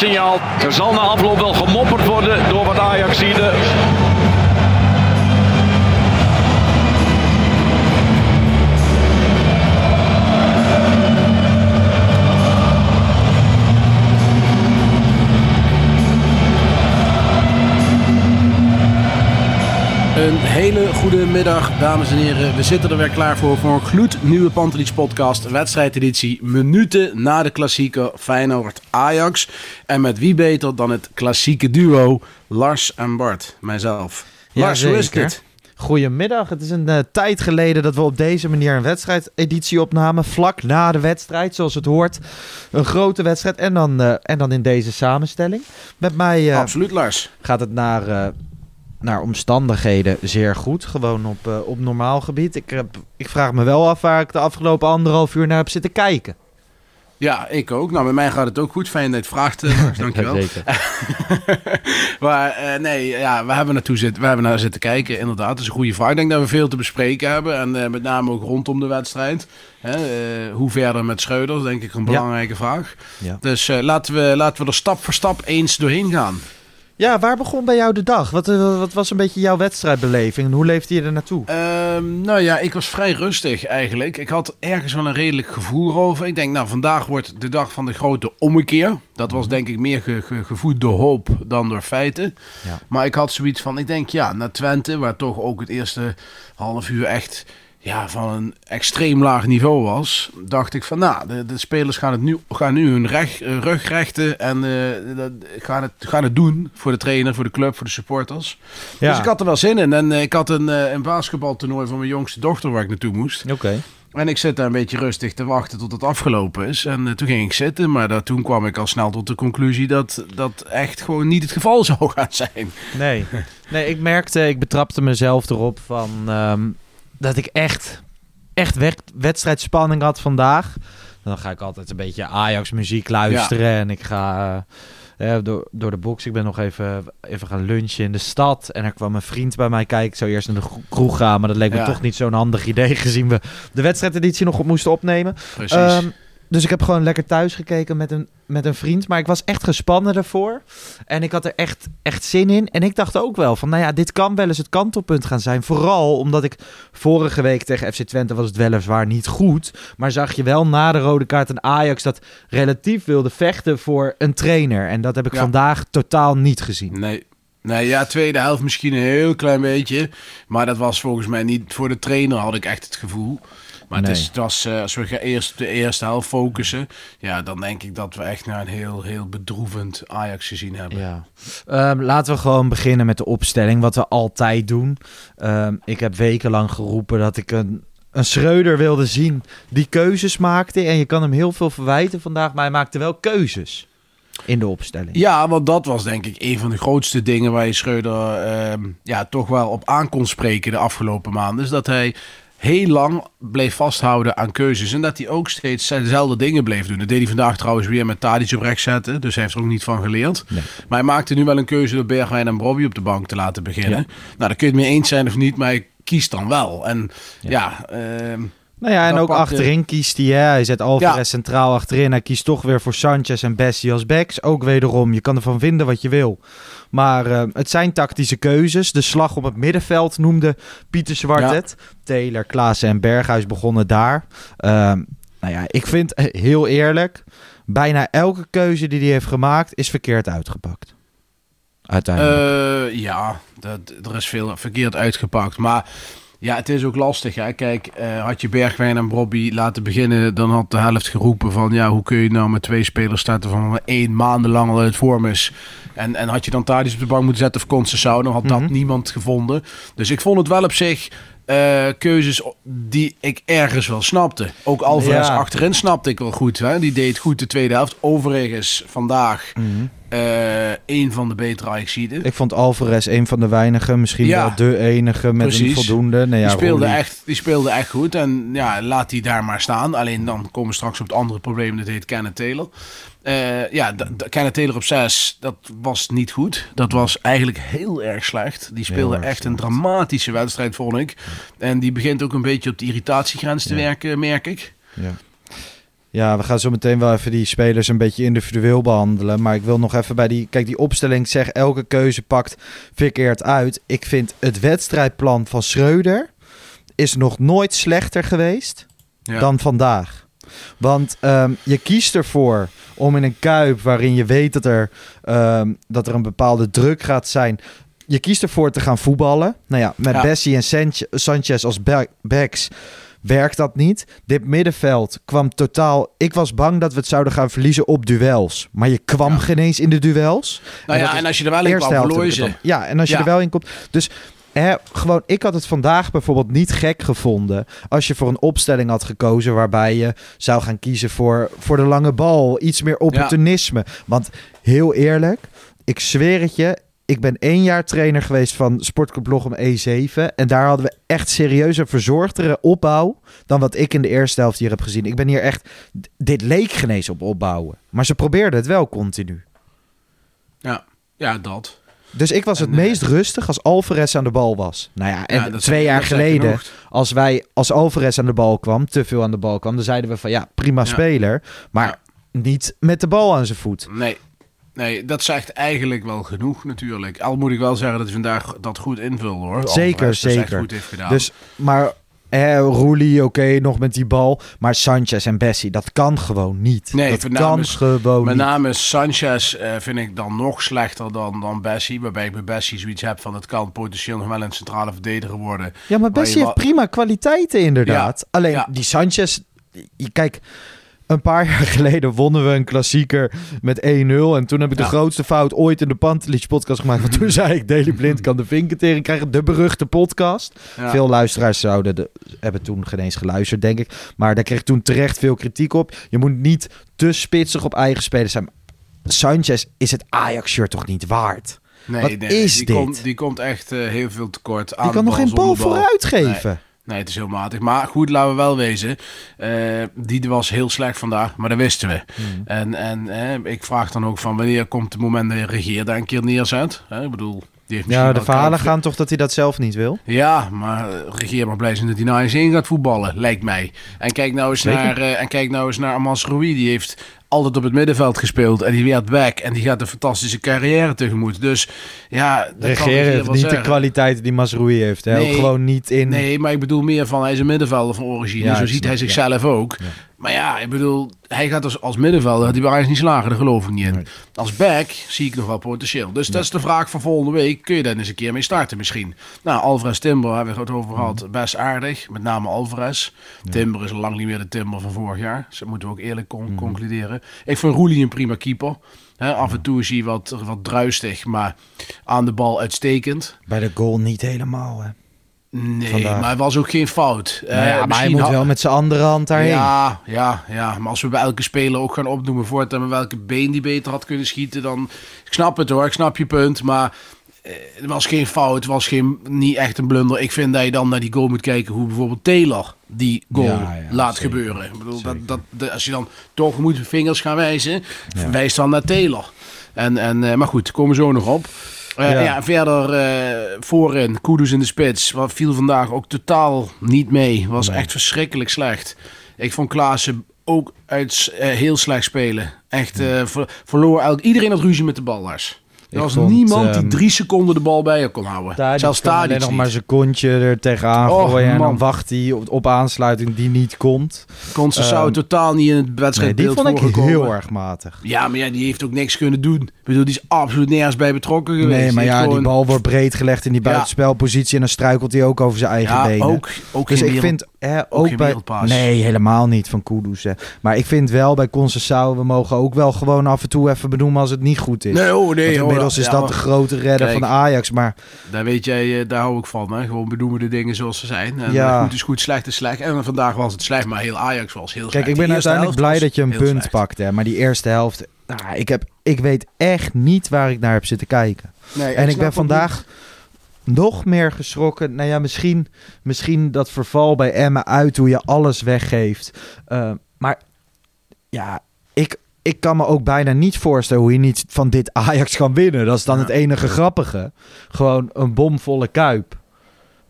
Fluitsignaal. Er zal na afloop wel gemopperd worden door wat Ajaxide. Een hele goede middag, dames en heren. We zitten er weer klaar voor voor een gloednieuwe Pantelich podcast. Wedstrijdeditie minuten na de klassieke Feyenoord-Ajax. En met wie beter dan het klassieke duo Lars en Bart, mijzelf. Lars, hoe is dit? Goedemiddag. Het is een eh, tijd geleden dat we op deze manier een wedstrijdeditie opnamen. Vlak na de wedstrijd, zoals het hoort. Een grote wedstrijd. En dan, eh, en dan in deze samenstelling. Met mij eh, Absoluut, Lars. gaat het naar, naar omstandigheden zeer goed. Gewoon op, eh, op normaal gebied. Ik, heb, ik vraag me wel af waar ik de afgelopen anderhalf uur naar heb zitten kijken. Ja, ik ook. Nou, bij mij gaat het ook goed. Fijn dat je het vraagt, eh, Lars. Dankjewel. Maar eh, nee, ja, we hebben, naartoe zitten, we hebben naar zitten kijken. Inderdaad, dat is een goede vraag. Ik denk dat we veel te bespreken hebben. En met name ook rondom de wedstrijd. Hè, hoe verder met Schreuders, denk ik een belangrijke vraag. Ja. Dus laten, we, laten we er stap voor stap eens doorheen gaan. Ja, waar begon bij jou de dag? Wat, eh, wat was een beetje jouw wedstrijdbeleving? En hoe leefde je er naartoe? Ehm, nou ja, ik was vrij rustig eigenlijk. Ik had ergens wel een redelijk gevoel over. Ik denk, nou, vandaag wordt de dag van de grote ommekeer. Dat was denk ik meer ge- ge- gevoed door hoop dan door feiten. Ja. Maar ik had zoiets van, ik denk ja, naar Twente, waar toch ook het eerste half uur echt ja, van een extreem laag niveau was, dacht ik van, nou, de, de spelers gaan, het nu, gaan nu hun reg, eh, rug rechten en eh, dat- gaan, het, gaan het doen voor de trainer, voor de club, voor de supporters. Dus ik had er wel zin in. En eh, ik had een, een basketbaltoernooi van mijn jongste dochter waar ik naartoe moest. Oké. En ik zit daar een beetje rustig te wachten tot het afgelopen is. En toen ging ik zitten, maar dat, toen kwam ik al snel tot de conclusie dat dat echt gewoon niet het geval zou gaan zijn. Nee. nee, ik merkte, ik betrapte mezelf erop van ehm, dat ik echt, echt wed- wedstrijdspanning had vandaag. Dan ga ik altijd een beetje Ajax muziek luisteren en ik ga eh, eh, door, door de box. Ik ben nog even, even gaan lunchen in de stad en er kwam een vriend bij mij kijken. Ik zou eerst naar de kroeg gaan, maar dat leek me Ja. toch niet zo'n handig idee gezien we de wedstrijdeditie nog op moesten opnemen. Precies. Ehm, dus ik heb gewoon lekker thuis gekeken met een, met een vriend. Maar ik was echt gespannen ervoor. En ik had er echt, echt zin in. En ik dacht ook wel van, nou ja, dit kan wel eens het kantelpunt gaan zijn. Vooral omdat ik vorige week tegen FC Twente was het weliswaar niet goed. Maar zag je wel na de rode kaart een Ajax dat relatief wilde vechten voor een trainer. En dat heb ik Ja. vandaag totaal niet gezien. Nee. Nee, ja, tweede helft misschien een heel klein beetje. Maar dat was volgens mij niet voor de trainer, had ik echt het gevoel. Maar het, is, eh, als we eerst de eerste helft focussen, ja, dan denk ik dat we echt naar een heel, heel bedroevend Ajax gezien hebben. Ja. Ehm, laten we gewoon beginnen met de opstelling, wat we altijd doen. Ehm, ik heb wekenlang geroepen dat ik een, een Schreuder wilde zien die keuzes maakte. En je kan hem heel veel verwijten vandaag, maar hij maakte wel keuzes in de opstelling. Ja, want dat was denk ik een van de grootste dingen waar je Schreuder ehm, ja, toch wel op aan kon spreken de afgelopen maanden. Is dat hij heel lang bleef vasthouden aan keuzes. En dat hij ook steeds dezelfde dingen bleef doen. Dat deed hij vandaag trouwens weer met Tadic op rechts zetten. Dus hij heeft er ook niet van geleerd. Nee. Maar hij maakte nu wel een keuze door Bergwijn en Bobby op de bank te laten beginnen. Nou, daar kun je het mee eens zijn of niet, maar hij kiest dan wel. En ja, ehm, Nou ja, en ook achterin kiest hij. Hè? Hij zet Alvarez Ja. centraal achterin. Hij kiest toch weer voor Sanchez en Bessie als backs. Ook wederom, je kan ervan vinden wat je wil. Maar eh, het zijn tactische keuzes. De slag op het middenveld noemde Pieter Zwart Ja. het. Taylor, Klaassen en Berghuis begonnen daar. Ehm, nou ja, ik vind eh, heel eerlijk... bijna elke keuze die hij heeft gemaakt is verkeerd uitgepakt. Uiteindelijk. Eh, ja, dat, er is veel verkeerd uitgepakt. Maar ja, het is ook lastig. Hè? Kijk, eh, had je Bergwijn en Bobby laten beginnen, dan had de helft geroepen van ja, hoe kun je nou met twee spelers starten van één maandenlang al in het vorm is. En, en had je dan Tadic op de bank moeten zetten of Conceição, dan had Mhm. dat niemand gevonden. Dus ik vond het wel op zich eh, keuzes die ik ergens wel snapte. Ook Alvarez Ja. achterin snapte ik wel goed. Hè? Die deed goed de tweede helft. Overigens vandaag eh een van de betere Ajaxiden. Ik vond Alvarez een van de weinigen, misschien Ja. wel de enige met Precies. een voldoende. Nee, ja, die, speelde echt, die speelde echt goed. En ja, laat die daar maar staan. Alleen dan komen we straks op het andere probleem. Dat heet Kenneth Taylor. Eh, ja, Kenneth Taylor op 6, dat was niet goed. Dat was eigenlijk heel erg slecht. Die speelde echt een dramatische wedstrijd, vond ik. En die begint ook een beetje op de irritatiegrens te Ja. werken, merk ik. Ja. Ja, we gaan zo meteen wel even die spelers een beetje individueel behandelen. Maar ik wil nog even bij die... Kijk, die opstelling zeg elke keuze pakt verkeerd uit. Ik vind het wedstrijdplan van Schreuder is nog nooit slechter geweest Ja. dan vandaag. Want ehm, je kiest ervoor om in een kuip waarin je weet dat er, ehm, dat er een bepaalde druk gaat zijn. Je kiest ervoor te gaan voetballen. Nou ja, met Ja. Bessie en Sanch- Sanchez als ba- backs werkt dat niet. Dit middenveld kwam totaal... Ik was bang dat we het zouden gaan verliezen op duels. Maar je kwam Ja. geen eens in de duels. Nou dat ja, en als je er wel in kwam, verloor je. Ja, en als je Ja. er wel in komt... Dus hè, gewoon, ik had het vandaag bijvoorbeeld niet gek gevonden... als je voor een opstelling had gekozen... waarbij je zou gaan kiezen voor, voor de lange bal. Iets meer opportunisme. Want heel eerlijk, ik zweer het je... Ik ben één jaar trainer geweest van Sportclub Lochem E7. En daar hadden we echt serieus een verzorgdere opbouw... dan wat ik in de eerste helft hier heb gezien. Ik ben hier echt... Dit leek genees op opbouwen. Maar ze probeerden het wel continu. Ja, ja dat. Dus ik was het En, eh, meest rustig als Alvarez aan de bal was. Nou ja, en Ja, twee jaar geleden, als wij als Alvarez aan de bal kwam, te veel aan de bal kwam, dan zeiden we van ja, prima Ja. speler, maar Ja. niet met de bal aan zijn voet. Nee. Nee, dat zegt eigenlijk wel genoeg natuurlijk. Al moet ik wel zeggen dat hij vandaag dat goed invulde hoor. Zeker, Alvarez zeker. goed heeft gedaan. Dus, maar eh, Roelie, oké, nog met die bal, maar Sanchez en Bessie, dat kan gewoon niet. Nee, dat met kan is- gewoon Met niet. name Sanchez eh, vind ik dan nog slechter dan, dan Bessie. Waarbij ik bij Bessie zoiets heb van het kan potentieel nog wel een centrale verdediger worden. Ja, maar Bessie heeft prima kwaliteiten inderdaad. Alleen ja. die Sanchez, kijk, een paar jaar geleden wonnen we een klassieker met 1-0. En toen heb ik de Ja. grootste fout ooit in de Pantelich podcast gemaakt. Want toen zei ik, Daily Blind kan de vinken tegen krijgen. De beruchte podcast. Ja. Veel luisteraars zouden de, hebben toen geen eens geluisterd, denk ik. Maar daar kreeg ik toen terecht veel kritiek op. Je moet niet te spitsig op eigen spelers zijn. Sanchez is het Ajax-shirt toch niet waard? Nee, Wat nee, is die dit? Komt, die komt echt eh, heel veel tekort aan Die kan nog geen bal vooruit geven. Nee, het is heel matig. Maar goed, laten we wel wezen. eh, die was heel slecht vandaag, maar dat wisten we. Hmm. En, en eh, ik vraag dan ook van wanneer komt het moment dat je regeer daar een keer neerzet. Ik bedoel, Ja, de verhalen gaan toch dat hij dat zelf niet wil? Ja, maar eh, regeer maar blij zijn dat hij naar eens in gaat voetballen, lijkt mij. En kijk nou eens, Zeker. naar, eh, en kijk nou eens naar Amas Rui. Die heeft altijd op het middenveld gespeeld en die werd back. En die gaat een fantastische carrière tegemoet. Dus ja, dat Regeren heeft niet de zeggen. kwaliteiten die Masroei heeft. Hè? Nee. Ook gewoon niet in... Nee, maar ik bedoel meer van hij is een middenvelder van origine. Ja, Zo ziet hij zichzelf ook. Ja. Maar ja, ik bedoel, hij gaat als, als middenvelder, gaat hij bij Ajax niet slagen, daar geloof ik niet in. Nee. Als back zie ik nog wel potentieel. Dus dat is de vraag van volgende week. Kun je daar eens een keer mee starten misschien? Nou, Alvarez Timber hebben we het over gehad. Mhm. Best aardig, met name Alvarez. Timber is lang niet meer de Timber van vorig jaar. Dus dat moeten we ook eerlijk con- Mhm. concluderen. Ik vind Roelie een prima keeper. Af en toe is hij wat, wat druistig, maar aan de bal uitstekend. Bij de goal niet helemaal. Hè? Nee, Vandaag. maar het was ook geen fout. Nou ja, Eh, maar hij moet wel met zijn andere hand daarheen. Ja, ja, ja, maar als we bij elke speler ook gaan opnoemen voortaan welke been die beter had kunnen schieten, dan... Ik snap het hoor, ik snap je punt, maar eh, het was geen fout, het was geen, niet echt een blunder. Ik vind dat je dan naar die goal moet kijken hoe bijvoorbeeld Taylor die goal Ja, ja, laat zeker. gebeuren. Ik bedoel, dat, dat, als je dan toch moet vingers gaan wijzen, wijs dan naar Taylor. En, en, eh, maar goed, komen we zo nog op. Eh, Ja. ja. verder eh, voorin, Kudus in de spits. Wat viel vandaag ook totaal niet mee. Was Nee. echt verschrikkelijk slecht. Ik vond Klaassen ook uit, eh, heel slecht spelen. Echt ver- verloor elk, iedereen had ruzie met de bal, Lars. Er was vond, niemand die ehm, drie seconden de bal bij je kon houden. Tadic Zelfs Tadic nog niet. maar zijn kontje er tegenaan gooien. En dan man. wacht hij op, op aansluiting die niet komt. Conceição ehm, totaal niet in het Nee, wedstrijdbeeld die vond ik voorgekomen. heel erg matig. Ja, maar ja, die heeft ook niks kunnen doen. Ik bedoel, die is absoluut nergens bij betrokken geweest. Nee, maar Die ja, die bal wordt breed gelegd in die buitenspelpositie. En dan struikelt hij ook over zijn eigen Ja, benen. ook, ook Dus ik vind hè, Ook bij... Nee, helemaal niet van Kudus. hè. Maar ik vind wel bij Conceição, we mogen ook wel gewoon af en toe even benoemen als het niet goed is. Nee, oh Want nee. inmiddels hoor. is Ja, dat de grote redder Kijk. van Ajax. Maar Daar weet jij, eh, daar hou ik van. Hè? Gewoon benoemen de dingen zoals ze zijn. En Ja. eh, goed is goed, slecht is slecht. En vandaag was het slecht, maar heel Ajax was heel kijk, slecht. ik ben uiteindelijk blij dat je een punt slecht. pakt. Hè. Maar die eerste helft, nou, ik, heb, ik weet echt niet waar ik naar heb zitten kijken. Nee, En ik ben vandaag nog meer geschrokken. Nou ja, misschien, misschien dat verval bij Emma uit hoe je alles weggeeft. Eh, maar ja, ik, ik kan me ook bijna niet voorstellen hoe je niet van dit Ajax kan winnen. Dat is dan Ja. het enige grappige. Gewoon een bomvolle kuip.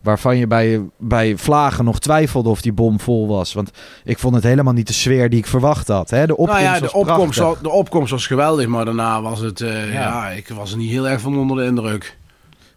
Waarvan je bij, bij Vlagen nog twijfelde of die bom vol was. Want ik vond het helemaal niet de sfeer die ik verwacht had. Hè? De opkomst nou ja, was de opkomst, prachtig. was, de opkomst was geweldig, maar daarna was het... eh, Ja. ja. ik was er niet heel erg van onder de indruk.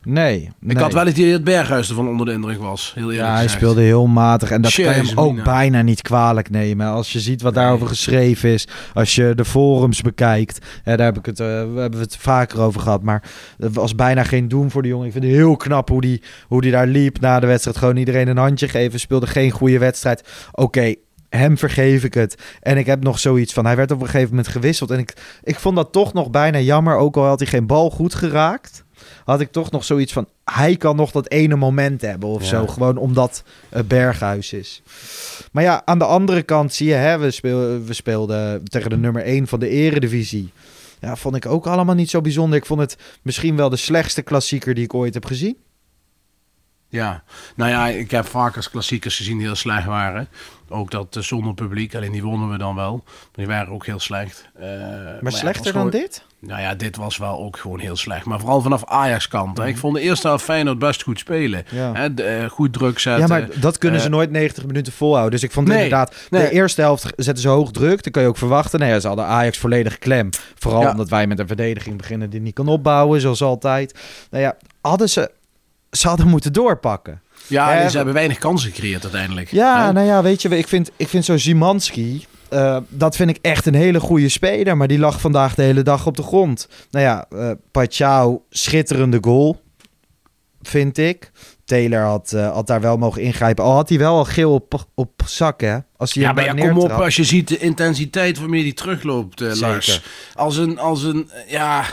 Nee, Ik had wel het idee dat Berghuis ervan onder de indruk was. Heel eerlijk Ja, hij gezegd. speelde heel matig. En dat kan je hem ook mina. bijna niet kwalijk nemen. Als je ziet wat Nee. daarover geschreven is. Als je de forums bekijkt. Hè, daar heb ik het, eh, we hebben we het vaker over gehad. Maar het was bijna geen doen voor de jongen. Ik vind het heel knap hoe die, hoe die daar liep na de wedstrijd. Gewoon iedereen een handje geven. Speelde geen goede wedstrijd. Oké. Hem vergeef ik het. En ik heb nog zoiets van. Hij werd op een gegeven moment gewisseld. En ik, ik vond dat toch nog bijna jammer. Ook al had hij geen bal goed geraakt. Had ik toch nog zoiets van. Hij kan nog dat ene moment hebben of Ja. zo. Gewoon omdat het Berghuis is. Maar ja, aan de andere kant zie je. Hè, we, speel, we speelden tegen de nummer 1 van de Eredivisie. Ja, vond ik ook allemaal niet zo bijzonder. Ik vond het misschien wel de slechtste klassieker die ik ooit heb gezien. Ja, nou ja, ik heb vaak als klassiekers gezien die heel slecht waren. Ook dat eh, zonder publiek, alleen die wonnen we dan wel. Maar die waren ook heel slecht. Eh, Maar, slechter dan dit? Nou ja, dit was wel ook gewoon heel slecht. Maar vooral vanaf Ajax kant. Mhm. Ik vond de eerste helft Feyenoord best goed spelen. Ja. Hè, de, eh, goed druk zetten. Ja, maar dat kunnen ze nooit 90 minuten volhouden. Dus ik vond Nee, inderdaad, de eerste helft zetten ze hoog druk. Dan kun je ook verwachten. Nee, ze hadden Ajax volledig klem. Vooral Ja. omdat wij met een verdediging beginnen die niet kan opbouwen, zoals altijd. Nou ja, hadden ze, ze hadden moeten doorpakken. Ja, Eh, ze hebben weinig kansen gecreëerd uiteindelijk. Ja, nou ja, weet je, ik vind, ik vind zo Zimanski, eh, dat vind ik echt een hele goede speler. Maar die lag vandaag de hele dag op de grond. Nou ja, eh Pachau, schitterende goal, vind ik. Taylor had, had daar wel mogen ingrijpen. Al had hij wel al geel op, op zak, hè? Als hij Ja, maar ja, kom op, als je ziet de intensiteit waarmee die terugloopt, Zeker. Lars. Als een, als een, ja,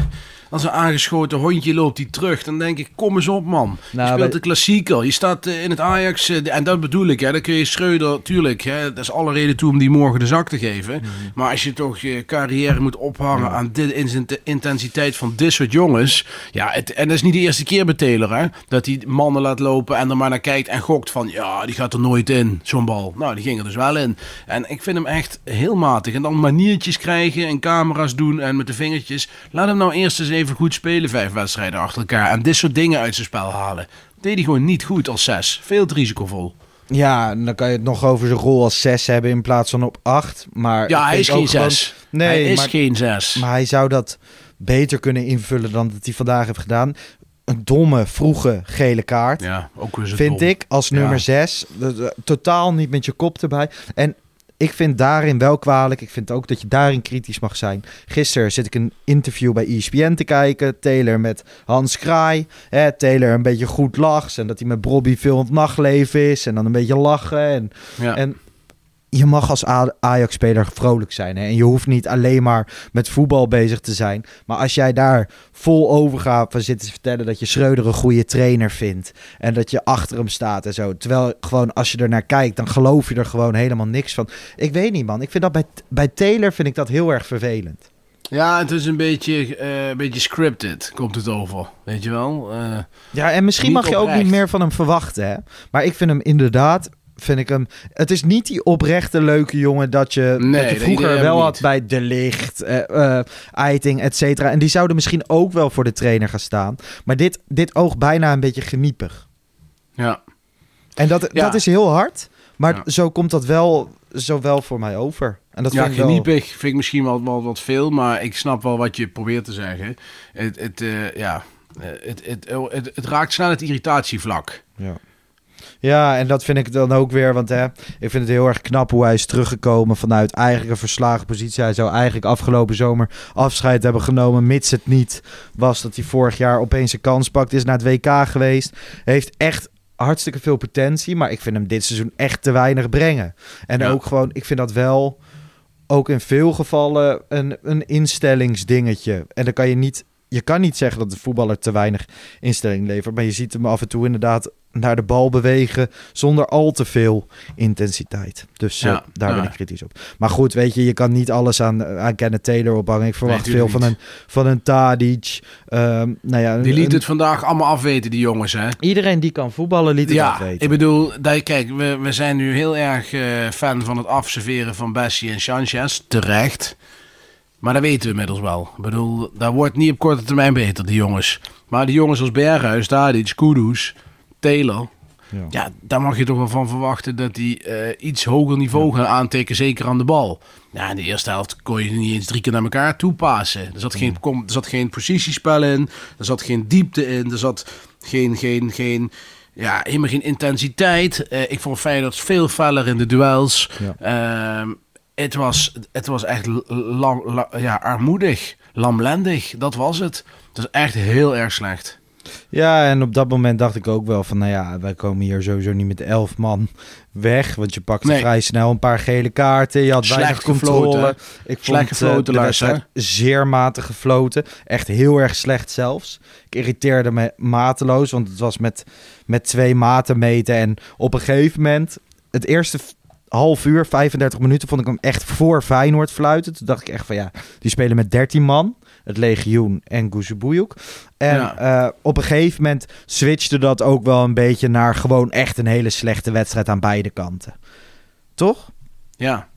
als een aangeschoten hondje loopt die terug, dan denk ik, kom eens op man. Nou, je speelt wij- de klassieker, je staat eh, in het Ajax, eh, en dat bedoel ik, hè, dan kun je Schreuder, tuurlijk, hè, dat is alle reden toe om die morgen de zak te geven. Mhm. Maar als je toch je carrière moet ophangen aan dit, in de intensiteit van dit soort jongens, ja, het, en dat is niet de eerste keer bij Taylor, hè, dat hij mannen laat lopen en er maar naar kijkt en gokt van, ja, die gaat er nooit in, zo'n bal. Nou, die ging er dus wel in. En ik vind hem echt heel matig. En dan maniertjes krijgen en camera's doen en met de vingertjes. Laat hem nou eerst eens even goed spelen, vijf wedstrijden achter elkaar. En dit soort dingen uit zijn spel halen. Deed hij gewoon niet goed als zes. Veel te risicovol. Ja, dan kan je het nog over zijn rol als 6 hebben in plaats van op 8. Maar Ja, hij is geen gewoon- zes. Nee, hij is maar, geen zes. maar hij zou dat beter kunnen invullen dan dat hij vandaag heeft gedaan. Een domme, vroege gele kaart. ja, ook weer zo vind dom. ik als nummer Ja. 6. Totaal niet met je kop erbij. En ik vind daarin wel kwalijk. Ik vind ook dat je daarin kritisch mag zijn. Gisteren zit ik een interview bij ESPN te kijken. Taylor met Hans Kraai. Hè, Taylor een beetje goed lacht. En dat hij met Bobby veel het nachtleven is. En dan een beetje lachen. En Ja. en je mag als Ajax-speler vrolijk zijn. Hè? En je hoeft niet alleen maar met voetbal bezig te zijn. Maar als jij daar vol overgave zit te vertellen dat je Schreuder een goede trainer vindt. En dat je achter hem staat en zo. Terwijl gewoon als je er naar kijkt, dan geloof je er gewoon helemaal niks van. Ik weet niet, man. Ik vind dat bij, bij Taylor vind ik dat heel erg vervelend. Ja, het is een beetje, eh, een beetje scripted, komt het over. Weet je wel? Eh, Ja, en misschien mag je ook niet meer van hem verwachten. Hè? Maar ik vind hem inderdaad. Vind ik hem. Het is niet die oprechte leuke jongen dat je, Nee, dat je vroeger wel had bij De Licht, eh eh, Eiting, et cetera. En die zouden misschien ook wel voor de trainer gaan staan. Maar dit, dit oogt bijna een beetje geniepig. ja. En dat, Ja. dat is heel hard. Maar Ja. zo komt dat wel, zo wel voor mij over. En dat ja, vind ik wel... geniepig vind ik misschien wel, wel wat veel, maar ik snap wel wat je probeert te zeggen. Het, het, eh, ja, eh, het, het, het, het raakt snel het irritatievlak. Ja. Ja, en dat vind ik dan ook weer, want hè, ik vind het heel erg knap hoe hij is teruggekomen vanuit eigenlijk een verslagen positie. Hij zou eigenlijk afgelopen zomer afscheid hebben genomen, mits het niet was dat hij vorig jaar opeens een kans pakt. Is naar het WK geweest, heeft echt hartstikke veel potentie. Maar ik vind hem dit seizoen echt te weinig brengen. En Ja. ook gewoon, ik vind dat wel ook in veel gevallen een, een instellingsdingetje. En dan kan je niet, je kan niet zeggen dat de voetballer te weinig instelling levert. Maar je ziet hem af en toe inderdaad naar de bal bewegen zonder al te veel intensiteit. Dus eh, Ja, daar ben ik kritisch op. Maar goed, weet je, je kan niet alles aan, aan Kenneth Taylor ophangen. Ik verwacht Nee, veel van een, van een Tadic. Ehm, nou ja, Die een- liet het vandaag allemaal afweten, die jongens, hè? Iedereen die kan voetballen liet het Ja, afweten. ik bedoel, dat, kijk, we, we zijn nu heel erg eh, fan van het afserveren van Bessie en Sanchez. Terecht. Maar dat weten we inmiddels wel. Ik bedoel, dat wordt niet op korte termijn beter, die jongens. Maar die jongens als Berghuis, Tadic, Kudus, Taylor... Ja. Ja, daar mag je toch wel van verwachten dat die eh, iets hoger niveau gaan aantikken, zeker aan de bal. Ja, in de eerste helft kon je niet eens drie keer naar elkaar toepassen. Er zat geen, kom, er zat geen positiespel in, er zat geen diepte in, er zat geen, geen, geen, ja, helemaal geen intensiteit. Eh, ik vond Feyenoord veel feller in de duels. Ehm, het, was, het was echt lam, la- ja, armoedig, lamlendig, dat was het. Het was echt heel erg slecht. Ja, en op dat moment dacht ik ook wel van, nou ja, wij komen hier sowieso niet met elf man weg. Want je pakte Nee. vrij snel een paar gele kaarten. Je had Slecht weinig controle. Ik Slecht vond gefloten, eh, de wedstrijd zeer matig gefloten. Echt heel erg slecht zelfs. Ik irriteerde me mateloos, want het was met, met twee maten meten. En op een gegeven moment, het eerste half uur, 35 minuten, vond ik hem echt voor Feyenoord fluiten. Toen dacht ik echt van ja, die spelen met 13 man. Het legioen en Guzebuyuk. En Ja. eh, op een gegeven moment switchte dat ook wel een beetje naar gewoon echt een hele slechte wedstrijd aan beide kanten. Toch? Ja.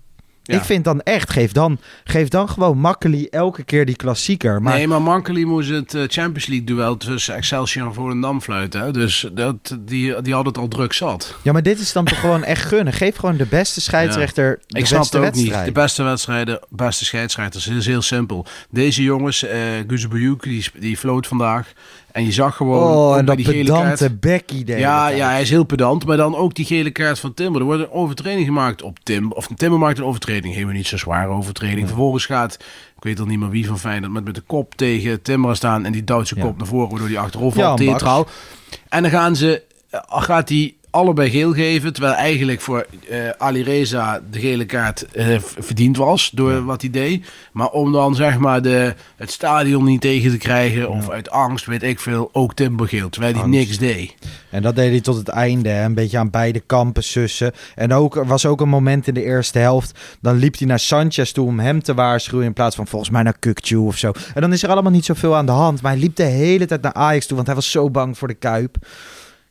Ja. Ik vind dan echt, geef dan, geef dan gewoon makkelijk elke keer die klassieker. Maar Nee, maar Mankeli moest het eh, Champions League duel tussen Excelsior en Volendam fluiten. Hè? Dus dat, die, die had het al druk zat. ja, maar dit is dan toch gewoon echt gunnen. Geef gewoon de beste scheidsrechter de Ik snap beste het ook niet. wedstrijd. De beste wedstrijden, beste scheidsrechters. Het is heel simpel. Deze jongens, Guzebuyuk, die, die floot vandaag. En je zag gewoon Oh, en dat die gele kaart... pedante Becky Ja, ja, hij is heel pedant. Maar dan ook die gele kaart van Timber. Er wordt een overtreding gemaakt op Tim. Of Timber maakt een overtreding. Helemaal niet zo zware overtreding. Vervolgens gaat, ik weet al niet meer wie van Feyenoord, met, met de kop tegen Timber staan. En die duwt zijn Ja. kop naar voren, waardoor die achterover Ja, valt. Theatraal. En dan gaan ze, eh, gaat hij allebei geel geven. Terwijl eigenlijk voor eh Ali Reza de gele kaart eh, verdiend was door wat hij deed. Maar om dan zeg maar de, het stadion niet tegen te krijgen. Of uit angst, weet ik veel, ook Timber geel. Terwijl hij niks deed. En dat deed hij tot het einde. Hè? Een beetje aan beide kampen sussen. En ook, er was ook een moment in de eerste helft. Dan liep hij naar Sanchez toe om hem te waarschuwen. In plaats van volgens mij naar Kukcu of zo. En dan is er allemaal niet zoveel aan de hand. Maar hij liep de hele tijd naar Ajax toe. Want hij was zo bang voor de Kuip.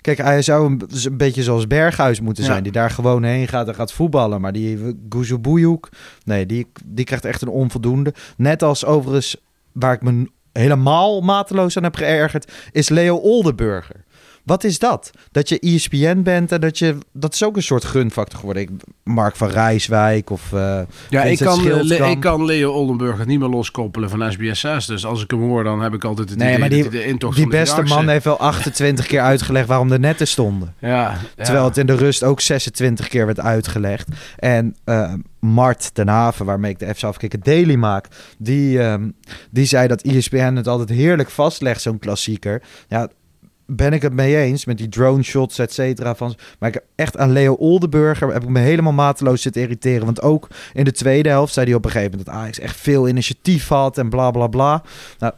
Kijk, hij zou een, beetje zoals Berghuis moeten Ja. zijn. Die daar gewoon heen gaat en gaat voetballen. Maar die Guzubuyuk, nee, die, die krijgt echt een onvoldoende. Net als overigens, waar ik me helemaal mateloos aan heb geërgerd, is Leo Oldenburger. Wat is dat? Dat je ESPN bent en dat je... Dat is ook een soort gunfactor geworden. Ik, Mark van Rijswijk of... eh, Ja, ik Vincent kan, Le- Schildkamp. ik kan Leo Oldenburger niet meer loskoppelen van SBS6. Dus als ik hem hoor, dan heb ik altijd het Nee, idee maar dat die, hij de intocht die de beste man heeft wel 28 keer uitgelegd waarom de netten stonden. Ja, ja. Terwijl het in de rust ook 26 keer werd uitgelegd. En eh, Mart ten Haven, waarmee ik de FC Afkikken Daily maak, die, ehm, die zei dat ESPN het altijd heerlijk vastlegt, zo'n klassieker. Ja, ben ik het mee eens met die drone shots, et cetera. Van, maar ik heb echt aan Leo Oldenburger heb ik me helemaal mateloos zitten irriteren. Want ook in de tweede helft zei hij op een gegeven moment dat Ajax echt veel initiatief had en bla bla bla. Nou,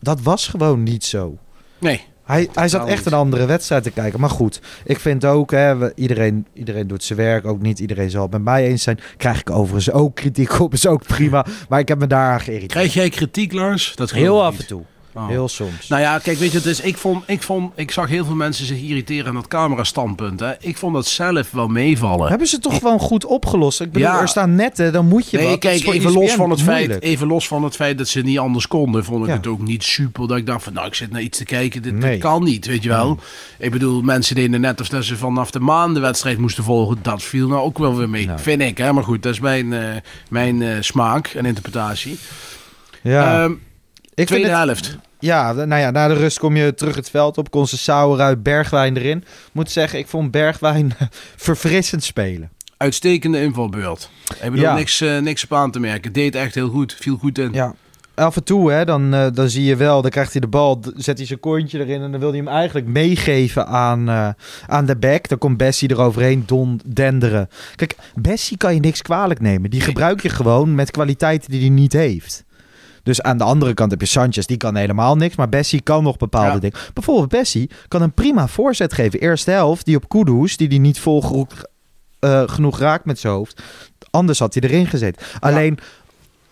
dat was gewoon niet zo. Nee, Hij, hij zat echt niet. een andere wedstrijd te kijken. Maar goed, ik vind ook, hè, we- iedereen, iedereen doet zijn werk. Ook niet iedereen zal het met mij eens zijn. Krijg ik overigens ook kritiek op, is ook prima. Maar ik heb me daaraan geïrriteerd. krijg jij kritiek, Lars? Dat Heel af niet. en toe. Oh. Heel soms. Nou ja, kijk, weet je, het is, ik, vond, ik, vond, ik zag heel veel mensen zich irriteren aan dat camerastandpunt. Hè. Ik vond dat zelf wel meevallen. Hebben ze toch gewoon goed opgelost? Ik bedoel, Ja. er staan netten, dan moet je Nee, wat. Kijk, even los, ESPN van het feit, even los van het feit dat ze niet anders konden, vond ik Ja. het ook niet super. Dat ik dacht van, nou, ik zit naar iets te kijken, dit, kan niet, weet je wel. Ik bedoel, mensen deden net of dat ze vanaf de maan de wedstrijd moesten volgen. Dat viel nou ook wel weer mee, Nou. vind ik. Hè? Maar goed, dat is mijn, eh, mijn eh, smaak en interpretatie. Ja, Ehm, ik vind tweede het, helft. Ja, nou ja, na de rust kom je terug het veld op. Concessauer uit Bergwijn erin. Moet zeggen, ik vond Bergwijn verfrissend spelen. Uitstekende invalbeurt. Ik bedoel, Ja. niks, eh, niks op aan te merken. Deed echt heel goed, viel goed in. Ja. af en toe, hè, dan, eh, dan zie je wel, dan krijgt hij de bal, zet hij zijn kontje erin en dan wil hij hem eigenlijk meegeven aan, eh, aan de back. Dan komt Bessie eroverheen don, denderen. Kijk, Bessie kan je niks kwalijk nemen. Die gebruik je gewoon met kwaliteiten die hij niet heeft. Dus aan de andere kant heb je Sanchez, die kan helemaal niks. Maar Bessie kan nog bepaalde Ja. dingen. Bijvoorbeeld Bessie kan een prima voorzet geven. Eerste helft, die op Kudus, die die niet vol eh, genoeg raakt met zijn hoofd. Anders had hij erin gezeten. Alleen,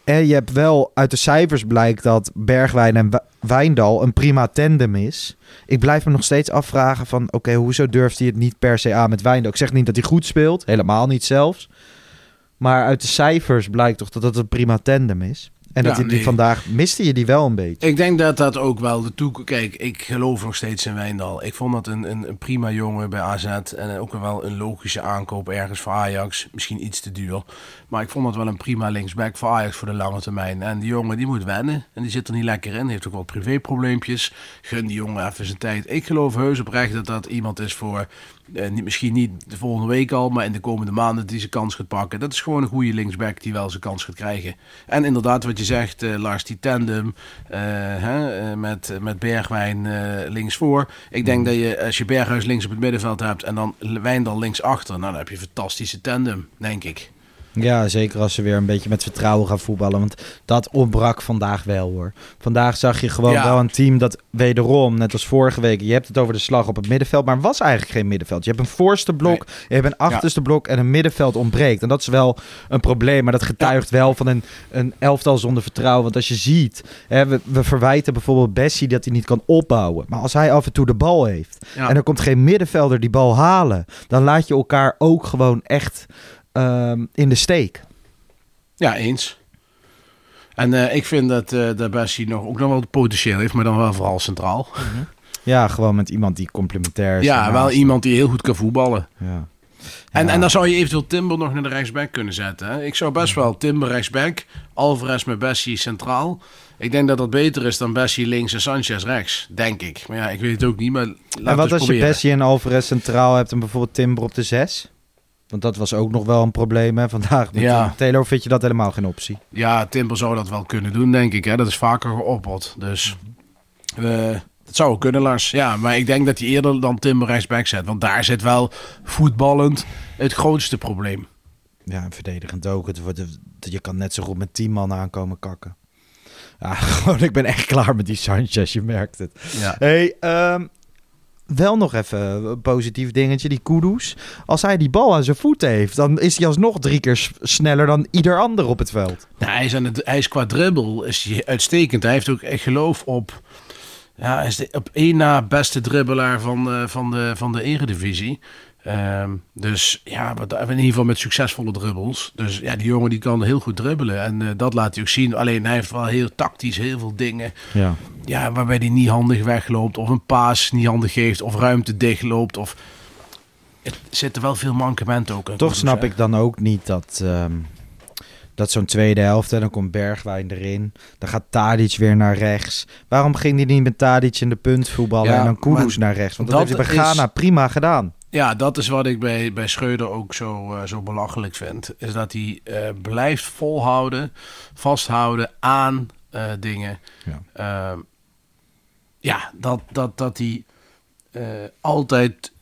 eh, je hebt wel uit de cijfers blijkt dat Bergwijn en Wijndal een prima tandem is. Ik blijf me nog steeds afvragen van... oké, hoezo durft hij het niet per se aan met Wijndal? Ik zeg niet dat hij goed speelt, helemaal niet zelfs. Maar uit de cijfers blijkt toch dat het een prima tandem is. En dat Ja, hij die nee. vandaag miste je die wel een beetje. Ik denk dat dat ook wel de toekomst... Kijk, ik geloof nog steeds in Wijndal. Ik vond dat een, een, een prima jongen bij AZ. En ook wel een logische aankoop ergens voor Ajax. Misschien iets te duur. Maar ik vond dat wel een prima linksback voor Ajax voor de lange termijn. En die jongen die moet wennen. En die zit er niet lekker in. Heeft ook wel privéprobleempjes. Gun die jongen even zijn tijd. Ik geloof heus oprecht dat dat iemand is voor... eh, niet, misschien niet de volgende week al, maar in de komende maanden die zijn kans gaat pakken. Dat is gewoon een goede linksback die wel zijn kans gaat krijgen. En inderdaad, wat je zegt, eh, Lars, die tandem eh, hè, met, met Bergwijn linksvoor. Ik denk dat je, als je Berghuis links op het middenveld hebt en dan Wijndal links achter, nou, dan heb je een fantastische tandem, denk ik. Ja, zeker als ze weer een beetje met vertrouwen gaan voetballen. Want dat ontbrak vandaag wel hoor. Vandaag zag je gewoon Ja. wel een team dat wederom, net als vorige week, je hebt het over de slag op het middenveld, maar was eigenlijk geen middenveld. Je hebt een voorste blok, je hebt een achterste blok en een middenveld ontbreekt. En dat is wel een probleem, maar dat getuigt wel van een, een elftal zonder vertrouwen. Want als je ziet, hè, we, we verwijten bijvoorbeeld Bessie dat hij niet kan opbouwen. Maar als hij af en toe de bal heeft en er komt geen middenvelder die bal halen, dan laat je elkaar ook gewoon echt ehm, in de steek. Ja, eens. En eh, ik vind dat, eh dat Bessie nog, ook nog wel het potentieel heeft, maar dan wel vooral centraal. Ja, gewoon met iemand die complementair is. Ja, wel iemand die heel goed kan voetballen. Ja. En, Ja. en dan zou je eventueel Timber nog naar de rechtsback kunnen zetten. Hè? Ik zou best wel Timber rechtsback, Alvarez met Bessie centraal. Ik denk dat dat beter is dan Bessie links en Sanchez rechts, denk ik. Maar ja, ik weet het ook niet, maar En wat als je. Bessie en Alvarez centraal hebt en bijvoorbeeld Timber op de 6? Want dat was ook nog wel een probleem hè, vandaag. Met Ja. Taylor vind je dat helemaal geen optie. Ja, Timber zou dat wel kunnen doen, denk ik. Hè? Dat is vaker geopperd. Dus we, dat zou kunnen, Lars. Ja, maar ik denk dat hij eerder dan Timber rechtsback zet. Want daar zit wel voetballend het grootste probleem. Ja, en verdedigend ook. Het wordt, je kan net zo goed met 10 man aankomen kakken. Ja, gewoon, ik ben echt klaar met die Sanchez, je merkt het. Ja. Hey, ehm, wel nog even een positief dingetje, die Kudus. Als hij die bal aan zijn voeten heeft, dan is hij alsnog drie keer sneller dan ieder ander op het veld. Nou, hij, is aan het, hij is qua dribbel is hij uitstekend. Hij heeft ook, ik geloof, op, ja, hij is de, op één na beste dribbelaar van, eh, van, de, van de eredivisie. Ehm, dus ja, wat, in ieder geval met succesvolle dribbles. Dus ja, die jongen die kan heel goed dribbelen. En eh, dat laat hij ook zien. Alleen hij heeft wel heel tactisch heel veel dingen. Ja. Ja, waarbij hij niet handig wegloopt. Of een paas niet handig geeft. Of ruimte dichtloopt. Of... Het zitten wel veel mankementen ook in. Toch snap ik dan ook niet dat, ehm, dat zo'n tweede helft, en dan komt Bergwijn erin. Dan gaat Tadic weer naar rechts. Waarom ging hij niet met Tadic in de punt voetballen Ja, en dan Kudus naar rechts? Want dat, dat heeft hij bij is- Ghana prima gedaan. Ja, dat is wat ik bij, bij Schreuder ook zo, eh, zo belachelijk vind. Is dat hij eh, blijft volhouden, vasthouden aan eh, dingen. Ja. Ehm, ja, dat, dat, dat hij altijd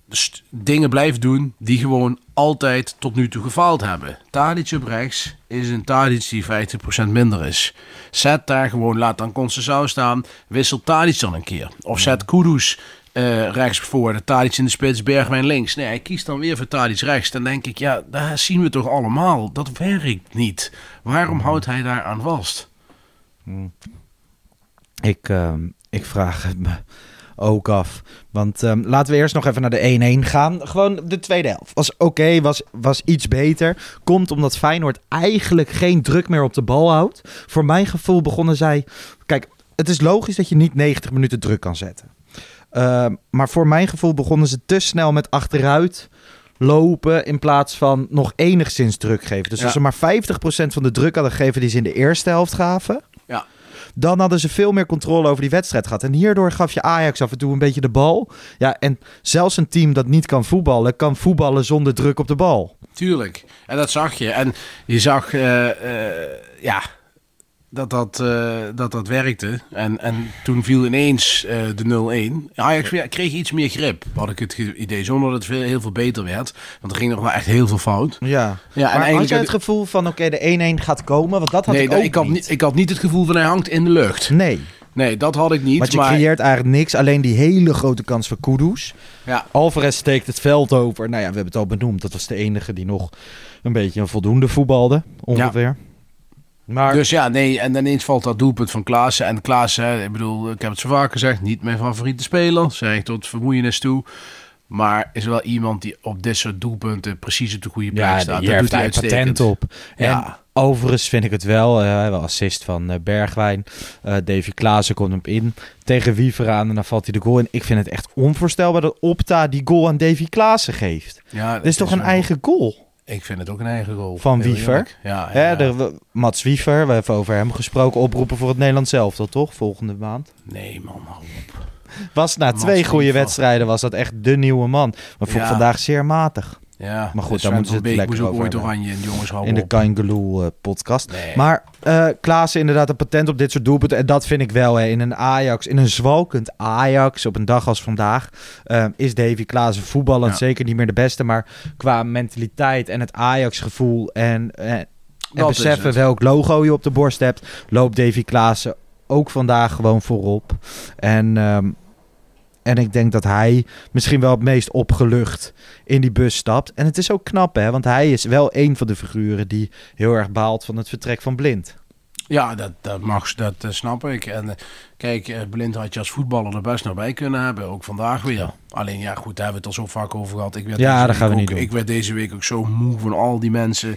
dingen blijft doen die gewoon altijd tot nu toe gefaald hebben. Tadic op rechts is een Tadic die 50% minder is. Zet daar gewoon, laat dan Conceição staan, wissel Tadic dan een keer. Of zet Kudus rechts voor, de Tadic in de spits, Bergwijn links. Nee, hij kiest dan weer voor Tadic rechts. Dan denk ik, ja, daar zien we toch allemaal. Dat werkt niet. Waarom houdt hij daar aan vast? Ik, ehm, ik vraag het me ook af. Want ehm, laten we eerst nog even naar de 1-1 gaan. Gewoon de tweede helft. Was oké, was, was iets beter. Komt omdat Feyenoord eigenlijk geen druk meer op de bal houdt. Voor mijn gevoel begonnen zij... Kijk, het is logisch dat je niet 90 minuten druk kan zetten. Ehm, maar voor mijn gevoel begonnen ze te snel met achteruit lopen in plaats van nog enigszins druk geven. Dus Ja. als ze maar 50% van de druk hadden gegeven die ze in de eerste helft gaven, Ja. dan hadden ze veel meer controle over die wedstrijd gehad. En hierdoor gaf je Ajax af en toe een beetje de bal. Ja, en zelfs een team dat niet kan voetballen, kan voetballen zonder druk op de bal. Tuurlijk. En dat zag je. En je zag, eh, eh, ja, dat dat, eh, dat, dat werkte. En, en toen viel ineens eh, de 0-1. Ajax weer- kreeg iets meer grip, had ik het idee. Zonder dat het veel, heel veel beter werd. Want er ging nog wel echt heel veel fout. Ja, Ja, en maar had jij het gevoel van, oké, de 1-1 gaat komen? Want dat had nee, ik ook ik, had niet. ik had niet het gevoel van hij hangt in de lucht. Nee, Nee, dat had ik niet. want je maar, creëert eigenlijk niks. Alleen die hele grote kans voor Kudus. ja, Alvarez steekt het veld over. Nou ja, we hebben het al benoemd. Dat was de enige die nog een beetje een voldoende voetbalde. Ongeveer. Maar Dus ja, nee, en ineens valt dat doelpunt van Klaassen. En Klaassen, ik bedoel, ik heb het zo vaak gezegd, niet mijn favoriete speler. Zeg ik tot vermoeienis toe. Maar is wel iemand die op dit soort doelpunten precies op de goede plek ja, staat. heeft doet hij patent op. En Ja. overigens vind ik het wel. eh wel assist van eh, Bergwijn. Eh Davy Klaassen komt hem in. Tegen Wiever aan en dan valt hij de goal in. Ik vind het echt onvoorstelbaar dat Opta die goal aan Davy Klaassen geeft. Ja, Dat is toch een wel- eigen goal? Ik vind het ook een eigen goal. Van Heel Wiever? Ja, ja, ja. de, Mats Wiever, we hebben over hem gesproken. Oproepen voor het Nederlands zelf, toch? Volgende maand. Nee, man, hou op. Was na Mats twee goede Wiever. wedstrijden was dat echt de nieuwe man. Maar Ja. vandaag zeer matig. Ja, Maar goed, daar moeten ze het Beek lekker over ooit oranje en jongens In de op. Kangaloo eh, podcast. Nee. Maar eh Klaassen inderdaad een patent op dit soort doelpunten. En dat vind ik wel hè. in een Ajax, in een zwalkend Ajax op een dag als vandaag. eh, is Davy Klaassen voetballend Ja. zeker niet meer de beste. Maar qua mentaliteit en het Ajax gevoel en, is beseffen welk logo je op de borst hebt. Loopt Davy Klaassen ook vandaag gewoon voorop. En, ehm, en ik denk dat hij misschien wel het meest opgelucht in die bus stapt. En het is ook knap hè, want hij is wel een van de figuren die heel erg baalt van het vertrek van Blind. Ja, dat, dat mag, dat eh, snap ik. En eh, kijk, eh, Blind had je als voetballer er best nog bij kunnen hebben. Ook vandaag weer. Alleen ja, goed, daar hebben we het al zo vaak over gehad. Ik werd Ja, dat gaan we week niet ook, doen. Ik werd deze week ook zo moe van al die mensen.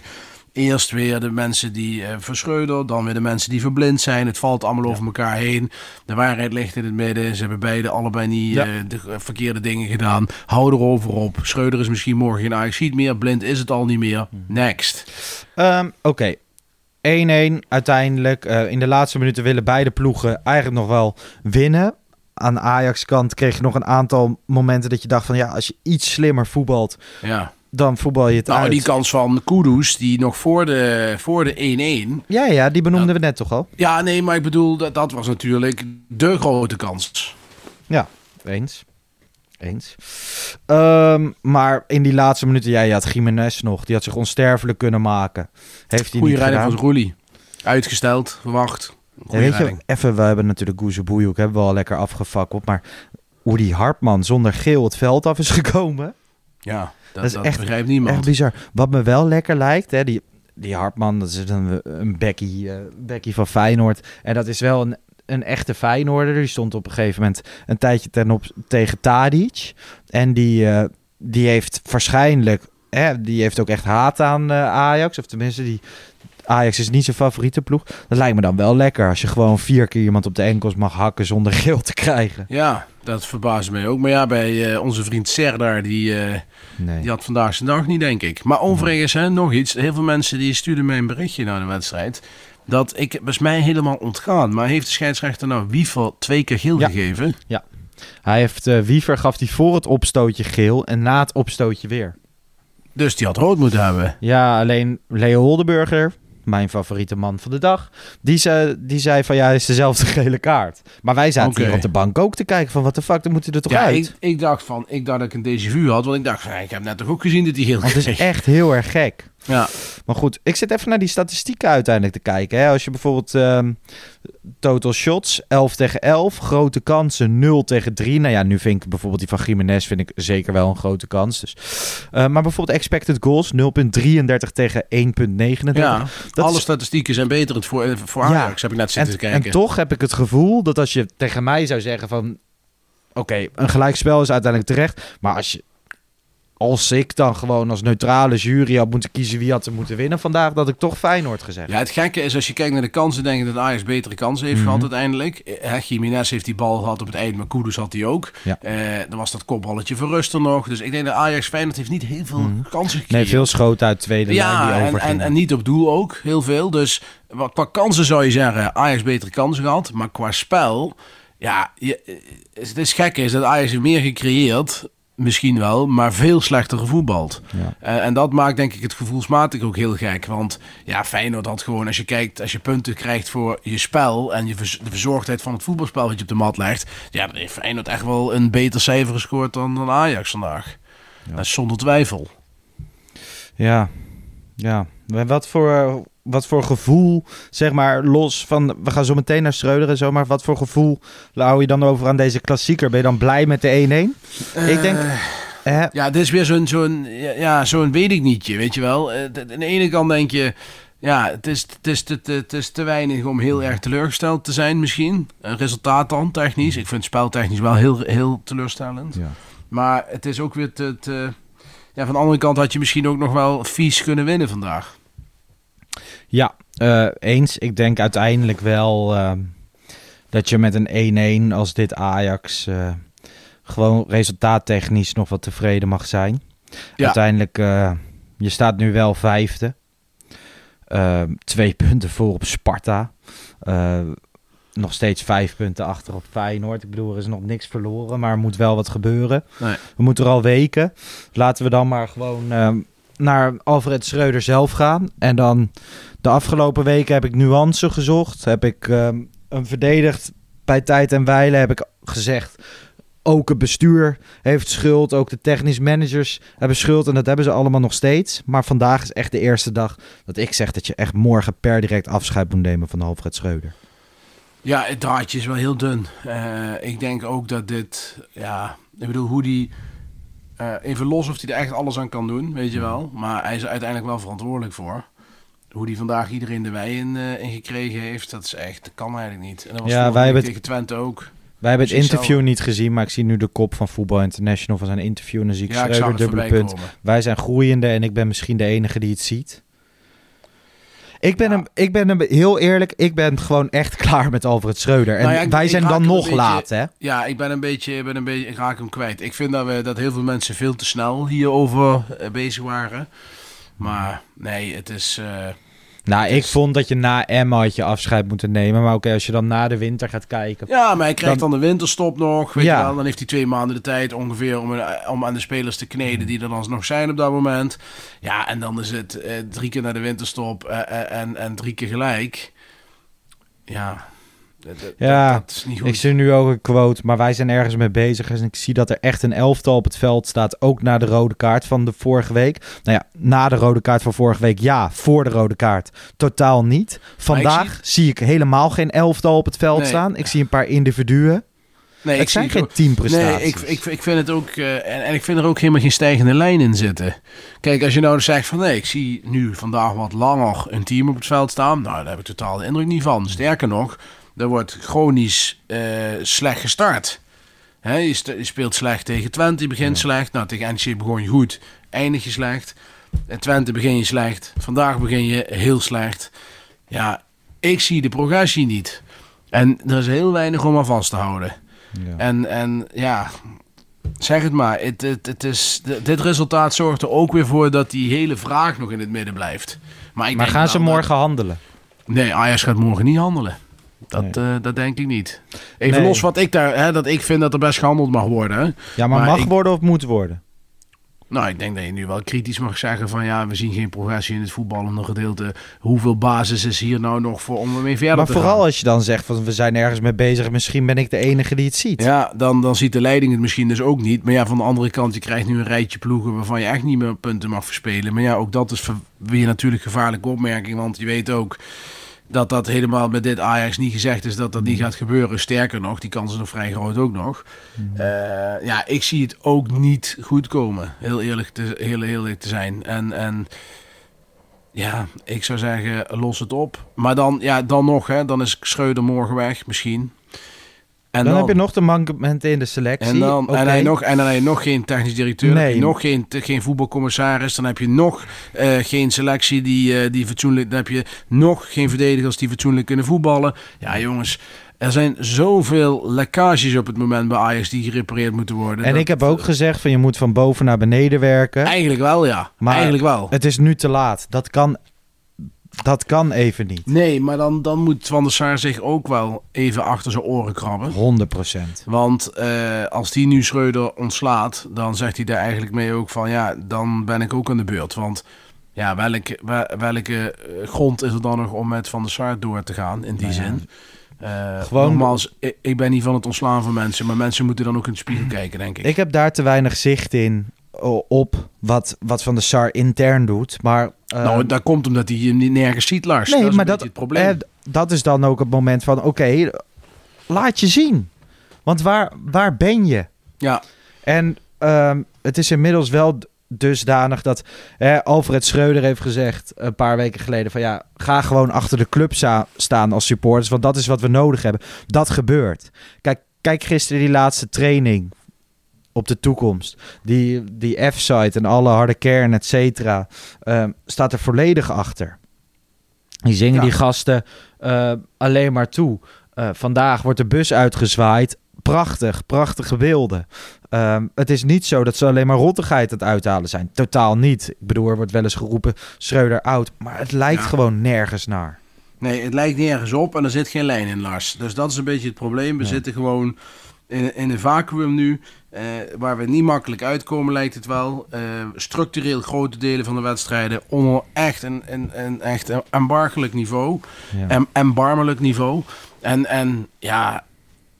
Eerst weer de mensen die verschreuden, dan weer de mensen die verblind zijn. Het valt allemaal over elkaar heen. De waarheid ligt in het midden. Ze hebben beide allebei niet Ja. eh, de verkeerde dingen gedaan. Hou erover op. Schreuder is misschien morgen geen Ajax meer. Blind is het al niet meer. Hm. Next. Ehm, Oké, 1-1 uiteindelijk. Eh, in de laatste minuten willen beide ploegen eigenlijk nog wel winnen. Aan Ajax-kant kreeg je nog een aantal momenten dat je dacht van... ja, als je iets slimmer voetbalt, Ja. Dan voetbal je het Nou, uit. die kans van Kudus, die nog voor de, voor de 1-1. Ja, ja, die benoemden we net toch al? Ja, nee, maar ik bedoel, dat, dat was natuurlijk de grote kans. Ja, eens. Eens. Ehm, maar in die laatste minuten, ja, je had Jiménez nog. Die had zich onsterfelijk kunnen maken. Heeft hij Goede niet gedaan. van Roelie. Uitgesteld, verwacht. Ja, weet je, even, we hebben natuurlijk Goeze Boejoek, hebben we al lekker afgefakkeld. Maar hoe die Hartman zonder geel het veld af is gekomen, Ja, dat, Dat is dat echt- begrijpt niemand. echt bizar. Wat me wel lekker lijkt, hè, die, die Hartman, dat is een, een Becky, eh, Becky van Feyenoord. En dat is wel een, een echte Feyenoorder. Die stond op een gegeven moment een tijdje ten op, tegen Tadic. En die, eh, die heeft waarschijnlijk, hè, die heeft ook echt haat aan eh, Ajax. Of tenminste, die, Ajax is niet zijn favoriete ploeg. Dat lijkt me dan wel lekker als je gewoon vier keer iemand op de enkels mag hakken zonder geel te krijgen. Ja, dat verbaast mij ook. Maar ja, bij eh, onze vriend Serdar, die, eh, Nee. die had vandaag zijn dag niet, denk ik. Maar overigens, hè, nog iets. Heel veel mensen die stuurden mij een berichtje na de wedstrijd. Dat ik, was mij helemaal ontgaan. Maar heeft de scheidsrechter nou Wiever twee keer geel Ja. gegeven? Hij heeft eh, Wiever gaf hij voor het opstootje geel en na het opstootje weer. Dus die had rood moeten hebben. Ja, alleen Leo Holdenburger, mijn favoriete man van de dag, die zei, die zei van ja, is dezelfde gele kaart. Maar wij zaten hier op de bank ook te kijken van wat de fuck, dan moet hij er toch Ja, uit. ik, ik dacht van, ik dacht dat ik een déjà vu had, want ik dacht, ja, ik heb net toch ook gezien dat hij heel Want het is echt heel erg gek. Ja, Maar goed, ik zit even naar die statistieken uiteindelijk te kijken. Hè. Als je bijvoorbeeld ehm, total shots, 11 tegen 11, grote kansen, 0 tegen 3. Nou ja, nu vind ik bijvoorbeeld die van Jiménez vind ik zeker wel een grote kans. Dus. eh, maar bijvoorbeeld expected goals, 0,33 tegen 1,39. ja. Dat alle is- statistieken zijn beter voor, voor Ja. Ajax, heb ik net zitten en, te kijken. en toch heb ik het gevoel dat als je tegen mij zou zeggen van... Oké, een gelijkspel is uiteindelijk terecht. Maar als je... Als ik dan gewoon als neutrale jury had moeten kiezen wie had er moeten winnen vandaag, dat ik toch Feyenoord gezegd. Ja, het gekke is als je kijkt naar de kansen, denk ik dat Ajax betere kansen heeft Mhm. gehad uiteindelijk. Eh, Jiménez heeft die bal gehad op het eind, maar Kudus had die ook. Ja. Eh, dan was dat kopballetje voor Ruster nog. Dus ik denk dat Ajax Feyenoord heeft niet heel veel Mhm. kansen gekregen. Nee, veel schoten uit tweede lijn Ja, die en, en, en niet op doel ook, heel veel. Dus wat, qua kansen zou je zeggen, Ajax betere kansen gehad. Maar qua spel, ja, je, het is gek is dat Ajax heeft meer gecreëerd misschien wel, maar veel slechter gevoetbald. Ja. Eh, en dat maakt denk ik het gevoelsmatig ook heel gek. Want ja, Feyenoord had gewoon, als je kijkt, als je punten krijgt voor je spel en je vers- de verzorgdheid van het voetbalspel wat je op de mat legt, ja, dan heeft Feyenoord echt wel een beter cijfer gescoord dan, dan Ajax vandaag. Dat is zonder twijfel. Ja, ja. Wat voor, wat voor gevoel, zeg maar, los van... We gaan zo meteen naar Schreuder en zo, maar wat voor gevoel hou je dan over aan deze klassieker? Ben je dan blij met de 1-1? ik denk... eh, Ja, dit is weer zo'n, zo'n, ja, zo'n weet ik nietje, weet je wel. Eh, Aan de ene kant denk je, ja, het is, het is, te, het is te weinig om heel erg teleurgesteld te zijn misschien. Een resultaat dan, technisch. Ik vind het speltechnisch wel heel, heel teleurstellend. Ja. Maar het is ook weer te, te... Ja, van de andere kant had je misschien ook nog wel vies kunnen winnen vandaag. Ja, eh, eens. Ik denk uiteindelijk wel ehm, dat je met een 1-1 als dit Ajax eh, gewoon resultaattechnisch nog wat tevreden mag zijn. Ja. Uiteindelijk, eh, je staat nu wel vijfde. Ehm, twee punten voor op Sparta. Nog steeds vijf punten achter op Feyenoord. Ik bedoel, er is nog niks verloren, maar er moet wel wat gebeuren. Nee. We moeten er al weken. Laten we dan maar gewoon ehm, naar Alfred Schreuder zelf gaan. En dan de afgelopen weken heb ik nuance gezocht. Heb ik ehm, een verdedigd bij tijd en wijle. Heb ik gezegd. Ook het bestuur heeft schuld. Ook de technisch managers hebben schuld. En dat hebben ze allemaal nog steeds. Maar vandaag is echt de eerste dag dat ik zeg dat je echt morgen per direct afscheid moet nemen van Alfred Schreuder. Ja, het draadje is wel heel dun. Eh, ik denk ook dat dit, ja, ik bedoel, hoe die, eh, even los of hij er echt alles aan kan doen, weet je wel. Maar hij is er uiteindelijk wel verantwoordelijk voor. Hoe die vandaag iedereen de wei in, eh, in gekregen heeft, dat is echt, dat kan eigenlijk niet. En dat was Ja, wij hebben tegen Twente ook. Wij hebben het Precies interview niet gezien, maar ik zie nu de kop van Voetbal International van zijn interview. En dan zie ik Ja, Schreuder, dubbele punt. komen. Wij zijn groeiende en ik ben misschien de enige die het ziet. Ik ben, Ja. hem, ik ben hem, heel eerlijk, ik ben gewoon echt klaar met Alfred Schreuder. En Nou ja, ik- wij zijn dan nog beetje- laat, hè? Ja, ik ben een beetje, ik ben een beetje, ik raak hem kwijt. Ik vind dat, we, dat heel veel mensen veel te snel hierover eh, bezig waren. Maar nee, het is... eh, Nou, ik Dus- vond dat je na Emma had je afscheid moeten nemen. Maar oké, als je dan na de winter gaat kijken. Ja, maar hij krijgt dan, Dan- de winterstop nog. Weet Ja. je wel. Dan heeft hij twee maanden de tijd ongeveer om, om aan de spelers te kneden die er dan nog zijn op dat moment. Ja, en dan is het eh, drie keer naar de winterstop eh, eh, en, en drie keer gelijk. Ja, dat, dat- Ja, dat is niet goed. Ik zie nu ook een quote, maar wij zijn ergens mee bezig. En ik zie dat er echt een elftal op het veld staat. Ook na de rode kaart van de vorige week. Nou ja, na de rode kaart van vorige week ja. Voor de rode kaart totaal niet. Vandaag zie... ik helemaal geen elftal op het veld Nee. staan. Ik zie een paar individuen. nee, het zijn zie geen teamprestaties. Nee, ik, ik, ik vind het ook. eh, en, en ik vind er ook helemaal geen stijgende lijn in zitten. Kijk, als je nou zegt van nee, ik zie nu vandaag wat langer een team op het veld staan. Nou, daar heb ik totaal de indruk niet van. Sterker nog, er wordt chronisch eh, slecht gestart. Hè, je, speelt slecht tegen Twente, je begint slecht. Nou, tegen NEC begon je goed, eindig je slecht. En Twente begin je slecht. Vandaag begin je heel slecht. Ja, ik zie de progressie niet. En er is heel weinig om aan vast te houden. Ja. En, en ja, zeg het maar. Het, het, het is, dit resultaat zorgt er ook weer voor dat die hele vraag nog in het midden blijft. Maar, ik Maar denk gaan ze dat- morgen handelen? Nee, Ajax gaat morgen niet handelen. Dat, Nee. eh, dat denk ik niet. Even Nee. los wat ik daar, hè, dat ik vind dat er best gehandeld mag worden. Hè. Ja, maar, Maar mag ik- worden of moet worden? Nou, ik denk dat je nu wel kritisch mag zeggen van ja, we zien geen progressie in het voetballende gedeelte. Hoeveel basis is hier nou nog voor om ermee verder Maar te vooral gaan? als je dan zegt van we zijn ergens mee bezig. Misschien ben ik de enige die het ziet. Ja, dan, dan ziet de leiding het misschien dus ook niet. Maar ja, van de andere kant, je krijgt nu een rijtje ploegen waarvan je echt niet meer punten mag verspelen. Maar ja, ook dat is weer natuurlijk gevaarlijke opmerking. Want je weet ook dat dat helemaal met dit Ajax niet gezegd is dat dat niet gaat gebeuren. Sterker nog, die kans is nog vrij groot ook nog. Eh, ja, ik zie het ook niet goed komen. Heel eerlijk te, heel, heel eerlijk te zijn. En, en ja, ik zou zeggen, los het op. Maar dan, ja, dan nog, hè, dan is Schreuder morgen weg, misschien. En dan, heb je nog de mankementen in de selectie. en dan, Oké. en, dan heb je nog, en dan heb je nog geen technisch directeur, je Nee. nog geen, geen voetbalcommissaris, dan heb je nog eh, geen selectie die, eh, die fatsoenlijk, dan heb je nog geen verdedigers die fatsoenlijk kunnen voetballen. Ja jongens, er zijn zoveel lekkages op het moment bij Ajax die gerepareerd moeten worden. En Dat- ik heb ook gezegd van je moet van boven naar beneden werken. Eigenlijk wel ja, Maar eigenlijk wel. Het is nu te laat. Dat kan Dat kan even niet. Nee, maar dan, dan moet Van der Sar zich ook wel even achter zijn oren krabben. 100%. Want eh, als die nu Schreuder ontslaat, dan zegt hij daar eigenlijk mee ook van ja, dan ben ik ook aan de beurt. Want ja, welke, wel- welke eh, grond is er dan nog om met Van der Sar door te gaan in die Nou ja, zin? Eh gewoon- nogmaals, ik, ik ben niet van het ontslaan van mensen, maar mensen moeten dan ook in de spiegel kijken, denk ik. Ik heb daar te weinig zicht in op wat, wat Van de Sar intern doet. Maar, eh, nou, dat komt omdat hij je niet nergens ziet, Lars. nee, dat is maar dat, het probleem. eh, dat is dan ook het moment van, oké, laat je zien. Want waar, waar ben je? ja, En ehm, het is inmiddels wel dusdanig dat hè, Alfred Schreuder heeft gezegd een paar weken geleden van ja, ga gewoon achter de club staan als supporters, want dat is wat we nodig hebben. Dat gebeurt. Kijk, kijk gisteren die laatste training op de toekomst. Die, die F-site en alle harde kern, et cetera, ehm, staat er volledig achter. Die zingen Ja. die gasten eh, alleen maar toe. Eh, vandaag wordt de bus uitgezwaaid. Prachtig, prachtige beelden. Ehm, het is niet zo dat ze alleen maar rottigheid aan het uithalen zijn. Totaal niet. Ik bedoel, er wordt wel eens geroepen Schreuder oud. Maar het lijkt Ja. gewoon nergens naar. Nee, het lijkt nergens op en er zit geen lijn in, Lars. Dus dat is een beetje het probleem. We zitten gewoon in, in een vacuüm nu, eh, waar we niet makkelijk uitkomen, lijkt het wel. Eh, structureel grote delen van de wedstrijden onder echt een, een, een echt een embargelijk niveau. Ja. Em, embarmelijk niveau. En, en ja,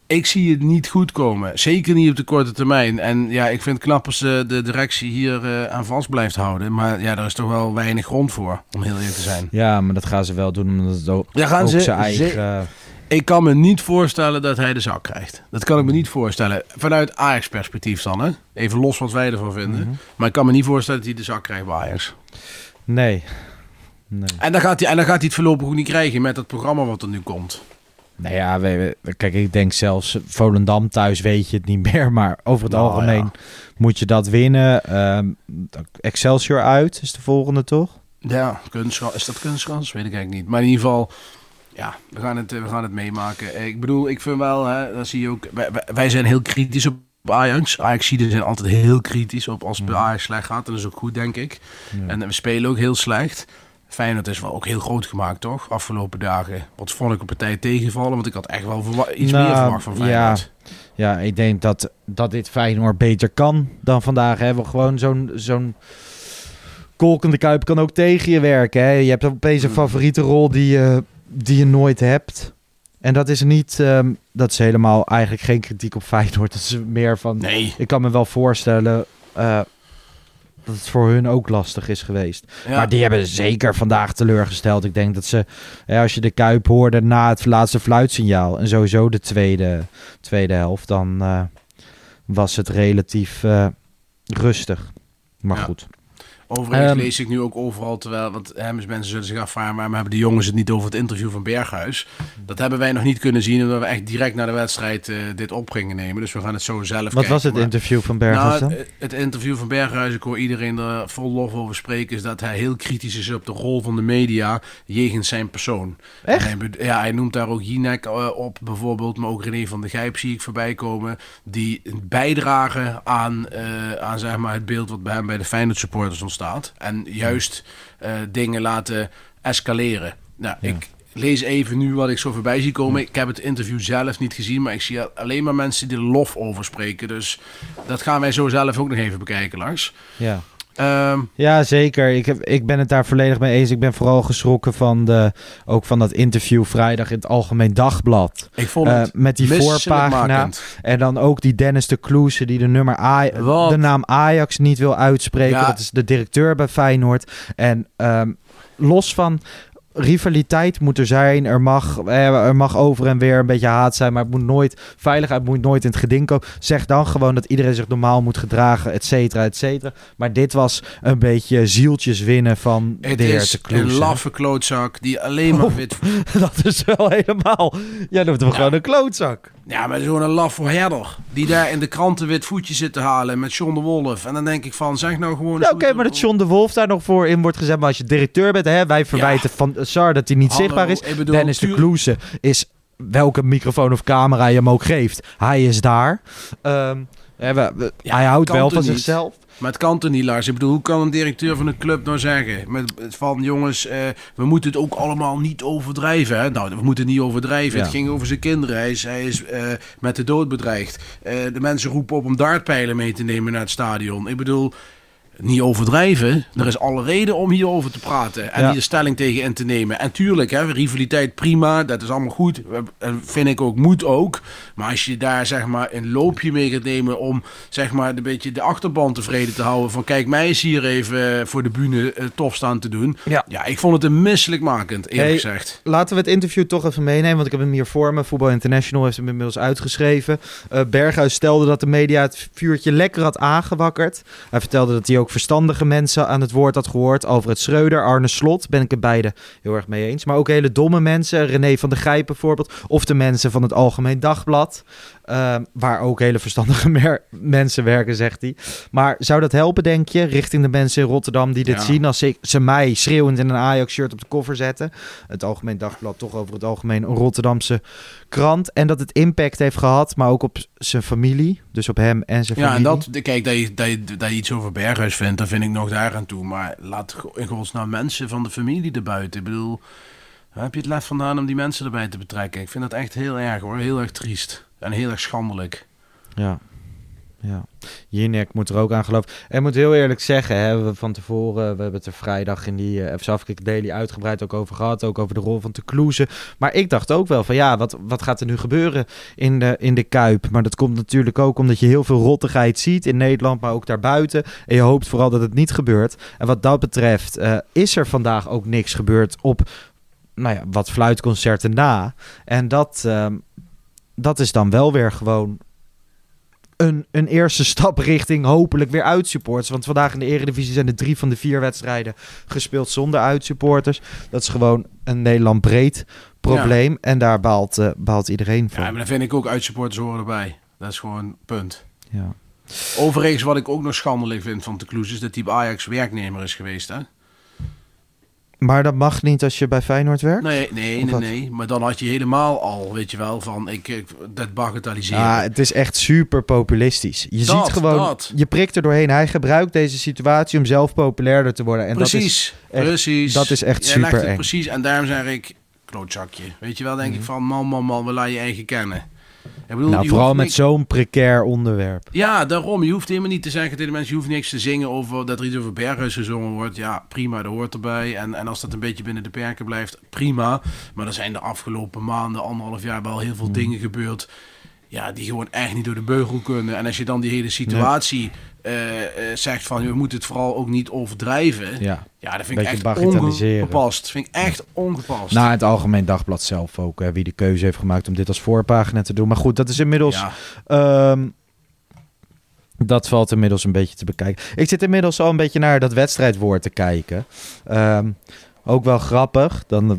ik zie het niet goed komen. Zeker niet op de korte termijn. En ja, ik vind het knap als eh, de directie hier aan vast blijft houden. Maar ja, daar is toch wel weinig grond voor, om heel eerlijk te zijn. Ja, maar dat gaan ze wel doen omdat het ook, Daar gaan ook ze zijn eigen... ze- Ik kan me niet voorstellen dat hij de zak krijgt. Dat kan ik me niet voorstellen. Vanuit Ajax-perspectief dan, hè? Even los wat wij ervan vinden. Mhm. Maar ik kan me niet voorstellen dat hij de zak krijgt bij Ajax. Nee. nee. En dan gaat hij, en dan gaat hij het voorlopig ook niet krijgen met dat programma wat er nu komt. Nou ja, we, we- kijk, ik denk zelfs Volendam thuis weet je het niet meer. Maar over het Nou, algemeen ja. moet je dat winnen. Ehm, Excelsior uit is de volgende, toch? Ja, kunstgras. Is dat kunstgras? Weet ik eigenlijk niet. Maar in ieder geval, ja, we gaan het, eh, we gaan het meemaken. Eh, Ik bedoel, ik vind wel, hè, dat zie je ook. Wij, wij- zijn heel kritisch op Ajax. Ajax-zieden zijn altijd heel kritisch op als het bij Ajax slecht gaat. En dat is ook goed, denk ik. En we spelen ook heel slecht. Feyenoord is wel ook heel groot gemaakt, toch? Afgelopen dagen. Wat vond ik een partij tegenvallen? Want ik had echt wel iets Nou, meer verwacht van ja. Feyenoord. Ja, ik denk dat, dat dit Feyenoord beter kan dan vandaag. Hebben we gewoon zo'n zo'n kolkende kuip kan ook tegen je werken. Hè? Je hebt opeens een Mm. favoriete rol die je, die je nooit hebt. En dat is niet, ehm, dat is helemaal eigenlijk geen kritiek op Feyenoord. Dat is meer van, Nee. ik kan me wel voorstellen eh, dat het voor hun ook lastig is geweest. Ja. Maar die hebben zeker vandaag teleurgesteld. Ik denk dat ze, ja, als je de Kuip hoorde na het laatste fluitsignaal... en sowieso de tweede, tweede helft, dan eh, was het relatief eh, rustig. Maar Ja. goed. Overigens Ehm, lees ik nu ook overal, terwijl, want hè, mensen zullen zich afvragen, waarom hebben de jongens het niet over het interview van Berghuis? Dat hebben wij nog niet kunnen zien, omdat we echt direct na de wedstrijd eh, dit op gingen nemen. Dus we gaan het zo zelf Wat kijken. was het Maar- interview van Berghuis nou, dan? het, het interview van Berghuis, ik hoor iedereen er vol lof over spreken, is dat hij heel kritisch is op de rol van de media jegens zijn persoon. Echt? Hij ja, hij noemt daar ook Jinek eh, op bijvoorbeeld, maar ook René van der Gijp zie ik voorbij komen, die bijdragen aan, eh, aan zeg maar, het beeld wat bij hem bij de Feyenoord supporters ontstaat. En juist eh, dingen laten escaleren. Nou, Ja. ik lees even nu wat ik zo voorbij zie komen. Ik heb het interview zelf niet gezien, maar ik zie alleen maar mensen die er lof over spreken. Dus dat gaan wij zo zelf ook nog even bekijken, Lars. Ja. Ehm, Ja, zeker. Ik, heb, ik ben het daar volledig mee eens. Ik ben vooral geschrokken van, de, ook van dat interview vrijdag in het Algemeen Dagblad. ik vond Eh, het met die voorpagina. En dan ook die Dennis de Kloeze die de, nummer A Wat? de naam Ajax niet wil uitspreken. Ja. Dat is de directeur bij Feyenoord. En ehm, los van rivaliteit moet er zijn. Er mag, eh, er mag over en weer een beetje haat zijn. Maar het moet nooit, veiligheid moet nooit in het geding komen. Zeg dan gewoon dat iedereen zich normaal moet gedragen, et cetera, et cetera. Maar dit was een beetje zieltjes winnen van Het de heer is de een laffe klootzak die alleen maar Oh. wit... Dat is wel helemaal... Ja, dat was gewoon een klootzak. Ja, maar zo'n laffe herder die daar in de kranten wit voetje zit te halen met John de Wolf. En dan denk ik van, zeg nou gewoon... oké, maar dat John de Wolf daar nog voor in wordt gezet. Maar als je directeur bent, hè, wij verwijten van Sar dat hij niet Hallo, zichtbaar is. bedoel, Dennis de Kloeze is welke microfoon of camera je hem ook geeft. Hij is daar. Ehm, hij houdt wel van zichzelf. Maar het kan toch niet, Lars? Ik bedoel, hoe kan een directeur van een club nou zeggen... Met, van jongens, eh, we moeten het ook allemaal niet overdrijven. Hè? Nou, we moeten het niet overdrijven. Ja. Het ging over zijn kinderen. Hij is, hij is eh, met de dood bedreigd. Eh, de mensen roepen op om dartpijlen mee te nemen naar het stadion. Ik bedoel... Niet overdrijven. Er is alle reden om hierover te praten. En Ja. hier stelling tegen in te nemen. En tuurlijk, hè, rivaliteit prima. Dat is allemaal goed. En vind ik ook, moet ook. Maar als je daar zeg maar een loopje mee gaat nemen om zeg maar een beetje de achterban tevreden te houden. Van kijk, mij is hier even voor de bühne eh, tof staan te doen. Ja. Ja, ik vond het een misselijkmakend, eerlijk Hey, gezegd. Laten we het interview toch even meenemen, want ik heb hem hier voor me. Voetbal International heeft hem inmiddels uitgeschreven. Eh, Berghuis stelde dat de media het vuurtje lekker had aangewakkerd. Hij vertelde dat hij ook verstandige mensen aan het woord had gehoord. Alfred Schreuder, Arne Slot, ben ik het beide heel erg mee eens. Maar ook hele domme mensen, René van der Gijp bijvoorbeeld. Of de mensen van het Algemeen Dagblad. Eh, waar ook hele verstandige mensen werken, zegt hij. Maar zou dat helpen, denk je, richting de mensen in Rotterdam die dit Ja. zien? Als ik, ze mij schreeuwend in een Ajax-shirt op de koffer zetten. Het Algemeen Dagblad toch over het algemeen een Rotterdamse krant. En dat het impact heeft gehad, maar ook op zijn familie. Dus op hem en zijn Ja, en familie. dat, kijk, dat je, dat, je, dat je iets over Berghuis vindt, dat vind ik nog daar aan toe. Maar laat in godsnaam mensen van de familie erbuiten. Ik bedoel, waar heb je het lef vandaan om die mensen erbij te betrekken? Ik vind dat echt heel erg hoor, heel erg triest. En heel erg schandelijk. Ja. Ja, Jinek moet er ook aan geloven. En ik moet heel eerlijk zeggen, hè, we hebben van tevoren, we hebben het er vrijdag in die uh, Daily uitgebreid ook over gehad, ook over de rol van Kloeze. Maar ik dacht ook wel van ja, wat, wat gaat er nu gebeuren in de, in de Kuip? Maar dat komt natuurlijk ook omdat je heel veel rottigheid ziet in Nederland, maar ook daarbuiten. En je hoopt vooral dat het niet gebeurt. En wat dat betreft uh, is er vandaag ook niks gebeurd op nou ja, wat fluitconcerten na. En dat, uh, dat is dan wel weer gewoon een, een eerste stap richting hopelijk weer uitsupporters. Want vandaag in de Eredivisie zijn er drie van de vier wedstrijden gespeeld zonder uitsupporters. Dat is gewoon een Nederland breed probleem. Ja. En daar baalt, uh, baalt iedereen van. Ja, maar dan vind ik ook uitsupporters horen erbij. Dat is gewoon punt. Ja. Overigens, wat ik ook nog schandelijk vind van de Kloes is dat bij Ajax werknemer is geweest. Hè? Maar dat mag niet als je bij Feyenoord werkt? Nee, nee, nee, nee. Maar dan had je helemaal al, weet je wel, van ik, ik dat bagatelliseren. Ja, het is echt super populistisch. Je dat, ziet gewoon, dat. je prikt er doorheen. Hij gebruikt deze situatie om zelf populairder te worden. En precies, dat is echt, precies. Dat is echt super precies. En daarom zeg ik, klootzakje. Weet je wel, denk Mhm. ik van, man, man, man, we laat je eigen kennen. Bedoel, nou, vooral met niks- zo'n precair onderwerp. Ja, daarom. Je hoeft helemaal niet te zeggen tegen de mensen, je hoeft niks te zingen over dat er iets over Berghuis gezongen wordt. Ja, prima, dat hoort erbij. En, en als dat een beetje binnen de perken blijft, prima. Maar er zijn de afgelopen maanden, anderhalf jaar wel heel veel dingen gebeurd. Ja, die gewoon echt niet door de beugel kunnen. En als je dan die hele situatie eh, eh, zegt van, we moeten het vooral ook niet overdrijven. Ja, Ja. dat vind ik echt ongepast. Dat vind ik echt ongepast. Na het Algemeen Dagblad zelf ook, hè, wie de keuze heeft gemaakt om dit als voorpagina te doen. Maar goed, dat is inmiddels... ja. Ehm, dat valt inmiddels een beetje te bekijken. Ik zit inmiddels al een beetje naar dat wedstrijdwoord te kijken. Ehm, ook wel grappig. Dan eh,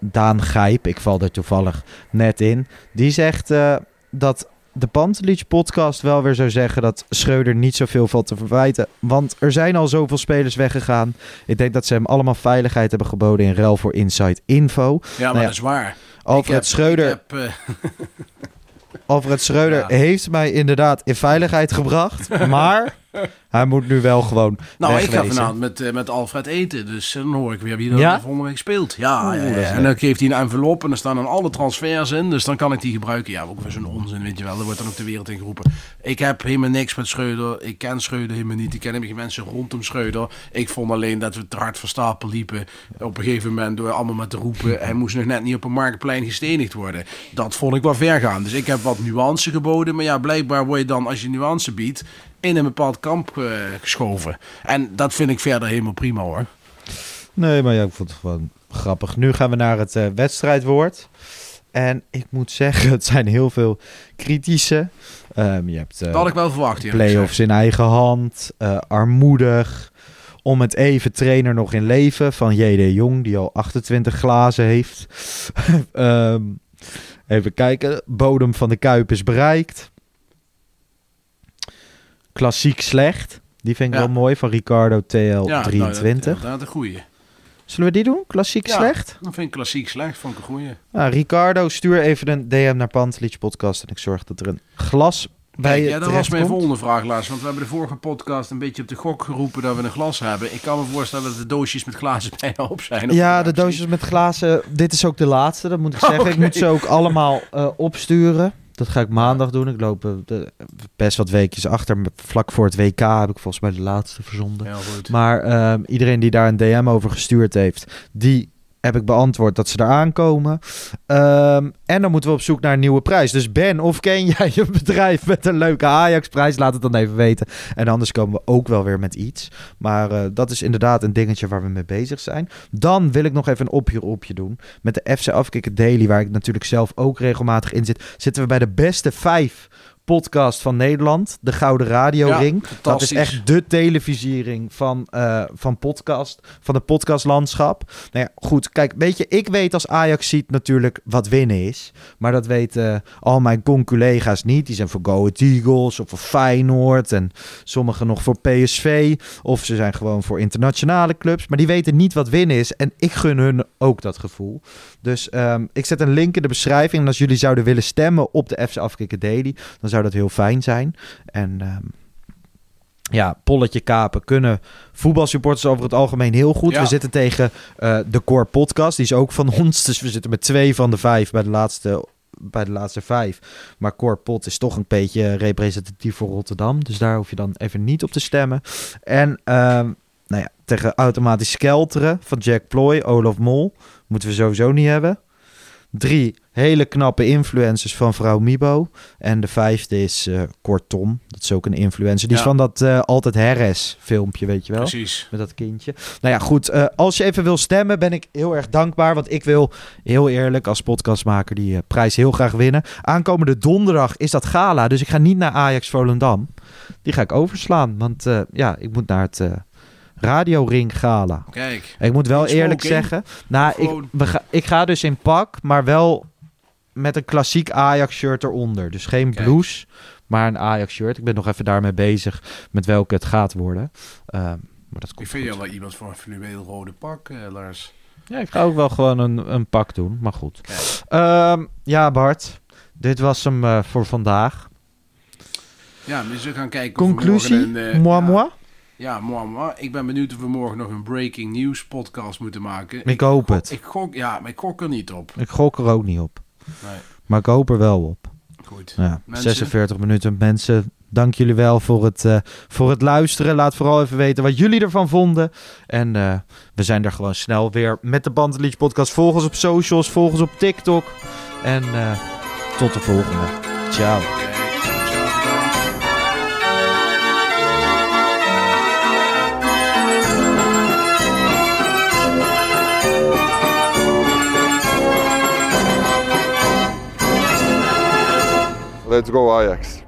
Daan Gijp, ik val er toevallig net in. Die zegt eh, dat de Pantelich podcast wel weer zou zeggen dat Schreuder niet zoveel valt te verwijten. Want er zijn al zoveel spelers weggegaan. Ik denk dat ze hem allemaal veiligheid hebben geboden in ruil voor inside info. ja, maar Nou ja, dat is waar. Alfred heb- Schreuder heb, eh, Alfred Schreuder Ja. heeft mij inderdaad in veiligheid gebracht. Maar hij moet nu wel gewoon Nou, ik ga vanavond met, eh, met Alfred eten. Dus eh, dan hoor ik weer wie er Ja? de volgende week speelt. Ja, Oeh, en dan geeft hij een envelop en er staan dan alle transfers in. Dus dan kan ik die gebruiken. Ja, ook weer zo'n onzin, weet je wel. Er wordt dan ook de wereld in geroepen. Ik heb helemaal niks met Schreuder. Ik ken Schreuder helemaal niet. Ik ken helemaal geen mensen rondom Schreuder. Ik vond alleen dat we te hard van stapel liepen. Op een gegeven moment door allemaal maar te roepen. Hij moest nog net niet op een marktplein gestenigd worden. Dat vond ik wel ver gaan. Dus ik heb wat nuance geboden. Maar ja, blijkbaar word je dan, als je nuance biedt, in een bepaald kamp eh, geschoven. En dat vind ik verder helemaal prima hoor. Nee, maar ja, ik vond het gewoon grappig. Nu gaan we naar het eh, wedstrijdwoord. En ik moet zeggen, het zijn heel veel kritische. Ehm, je hebt eh, Dat had ik wel verwacht. play-offs in eigen hand, armoedig. Om het even trainer nog in leven van J.D. Jong, die al 28 glazen heeft. Ehm, even kijken. Bodem van de Kuip is bereikt. Klassiek slecht. Die vind ik Ja. wel mooi van Ricardo TL gezegd. Ja, 23. Nou, dat, dat, een goeie. Zullen we die doen? Klassiek Ja. slecht? Dat vind ik klassiek slecht. Vond ik een goeie. Nou, Ricardo, stuur even een DM naar Pantelich Podcast en ik zorg dat er een glas bij ja, dat was mijn volgende vraag, Lars. Want we hebben de vorige podcast een beetje op de gok geroepen dat we een glas hebben. Ik kan me voorstellen dat de doosjes met glazen bijna op zijn. Ja, de doosjes met glazen. Dit is ook de laatste, dat moet ik zeggen. Ik Oké. moet ze ook allemaal eh, opsturen. Dat ga ik maandag doen. Ik loop eh, de- best wat weekjes achter. Vlak voor het WK heb ik volgens mij de laatste verzonden. Maar ehm, iedereen die daar een DM over gestuurd heeft, die heb ik beantwoord dat ze eraan komen. Ehm, en dan moeten we op zoek naar een nieuwe prijs. Dus Ben, of ken jij een bedrijf met een leuke Ajax-prijs? Laat het dan even weten. En anders komen we ook wel weer met iets. Maar eh, dat is inderdaad een dingetje waar we mee bezig zijn. Dan wil ik nog even een opje opje doen. Met de FC Afkikken Daily, waar ik natuurlijk zelf ook regelmatig in zit, zitten we bij de beste vijf podcast van Nederland. De Gouden Radio Ja, Ring. Dat is echt de televisiering van, eh, van podcast, van het podcastlandschap. Nou ja, goed, kijk, weet je, ik weet als Ajax ziet natuurlijk wat winnen is. Maar dat weten al mijn conculega's niet. Die zijn voor Go Ahead Eagles of voor Feyenoord en sommigen nog voor PSV. Of ze zijn gewoon voor internationale clubs. Maar die weten niet wat winnen is. En ik gun hun ook dat gevoel. Dus ehm, ik zet een link in de beschrijving. En als jullie zouden willen stemmen op de FC Afkikken Daily, dan zou dat heel fijn zijn. En ehm, ja, polletje kapen kunnen voetbalsupporters over het algemeen heel goed. Ja. We zitten tegen eh, de Core Podcast. Die is ook van ons. Dus we zitten met twee van de vijf bij de laatste, bij de laatste vijf. Maar Core Pot is toch een beetje representatief voor Rotterdam. Dus daar hoef je dan even niet op te stemmen. En ehm, nou ja, tegen automatisch skelteren van Jack Ploy, Olaf Mol. Moeten we sowieso niet hebben. Drie hele knappe influencers van vrouw Mibo. En de vijfde is eh Kortom. Dat is ook een influencer. Die is van dat eh, Altijd Herres filmpje, weet je wel. Precies. Met dat kindje. Nou ja, goed. eh, als je even wil stemmen, ben ik heel erg dankbaar. Want ik wil heel eerlijk als podcastmaker die prijs heel graag winnen. Aankomende donderdag is dat gala. Dus ik ga niet naar Ajax Volendam. Die ga ik overslaan. Want ja, ik moet naar het Radio Ring Gala. Kijk. Ik moet wel eerlijk smoking? zeggen. Nou, ik, Gewoon- ga, ik ga dus in pak, maar wel met een klassiek Ajax shirt eronder. Dus geen Kijk. blouse, maar een Ajax shirt. Ik ben nog even daarmee bezig met welke het gaat worden. Ehm, maar dat Ik komt vind je goed. wel iemand voor een fluweel rode pak, eh, Lars. Ja, ik ga ook wel gewoon een, een pak doen, maar goed. Ehm, ja, Bart. Dit was hem eh, voor vandaag. Ja, we gaan kijken of we Conclusie? een, eh, moi, ja, moi? Ja, moi, moi. Ik ben benieuwd of we morgen nog een breaking news podcast moeten maken. Ik hoop gok- het. Ik gok, ja, maar ik gok er niet op. Ik gok er ook niet op. Nee, Maar ik hoop er wel op. goed. Ja, Mensen? 46 minuten. Mensen, dank jullie wel voor het, eh, voor het luisteren. Laat vooral even weten wat jullie ervan vonden. En eh, we zijn er gewoon snel weer met de Bandenliedje podcast. Volg ons op socials, volg ons op TikTok. En eh, tot de volgende. Ciao, Let's go Ajax.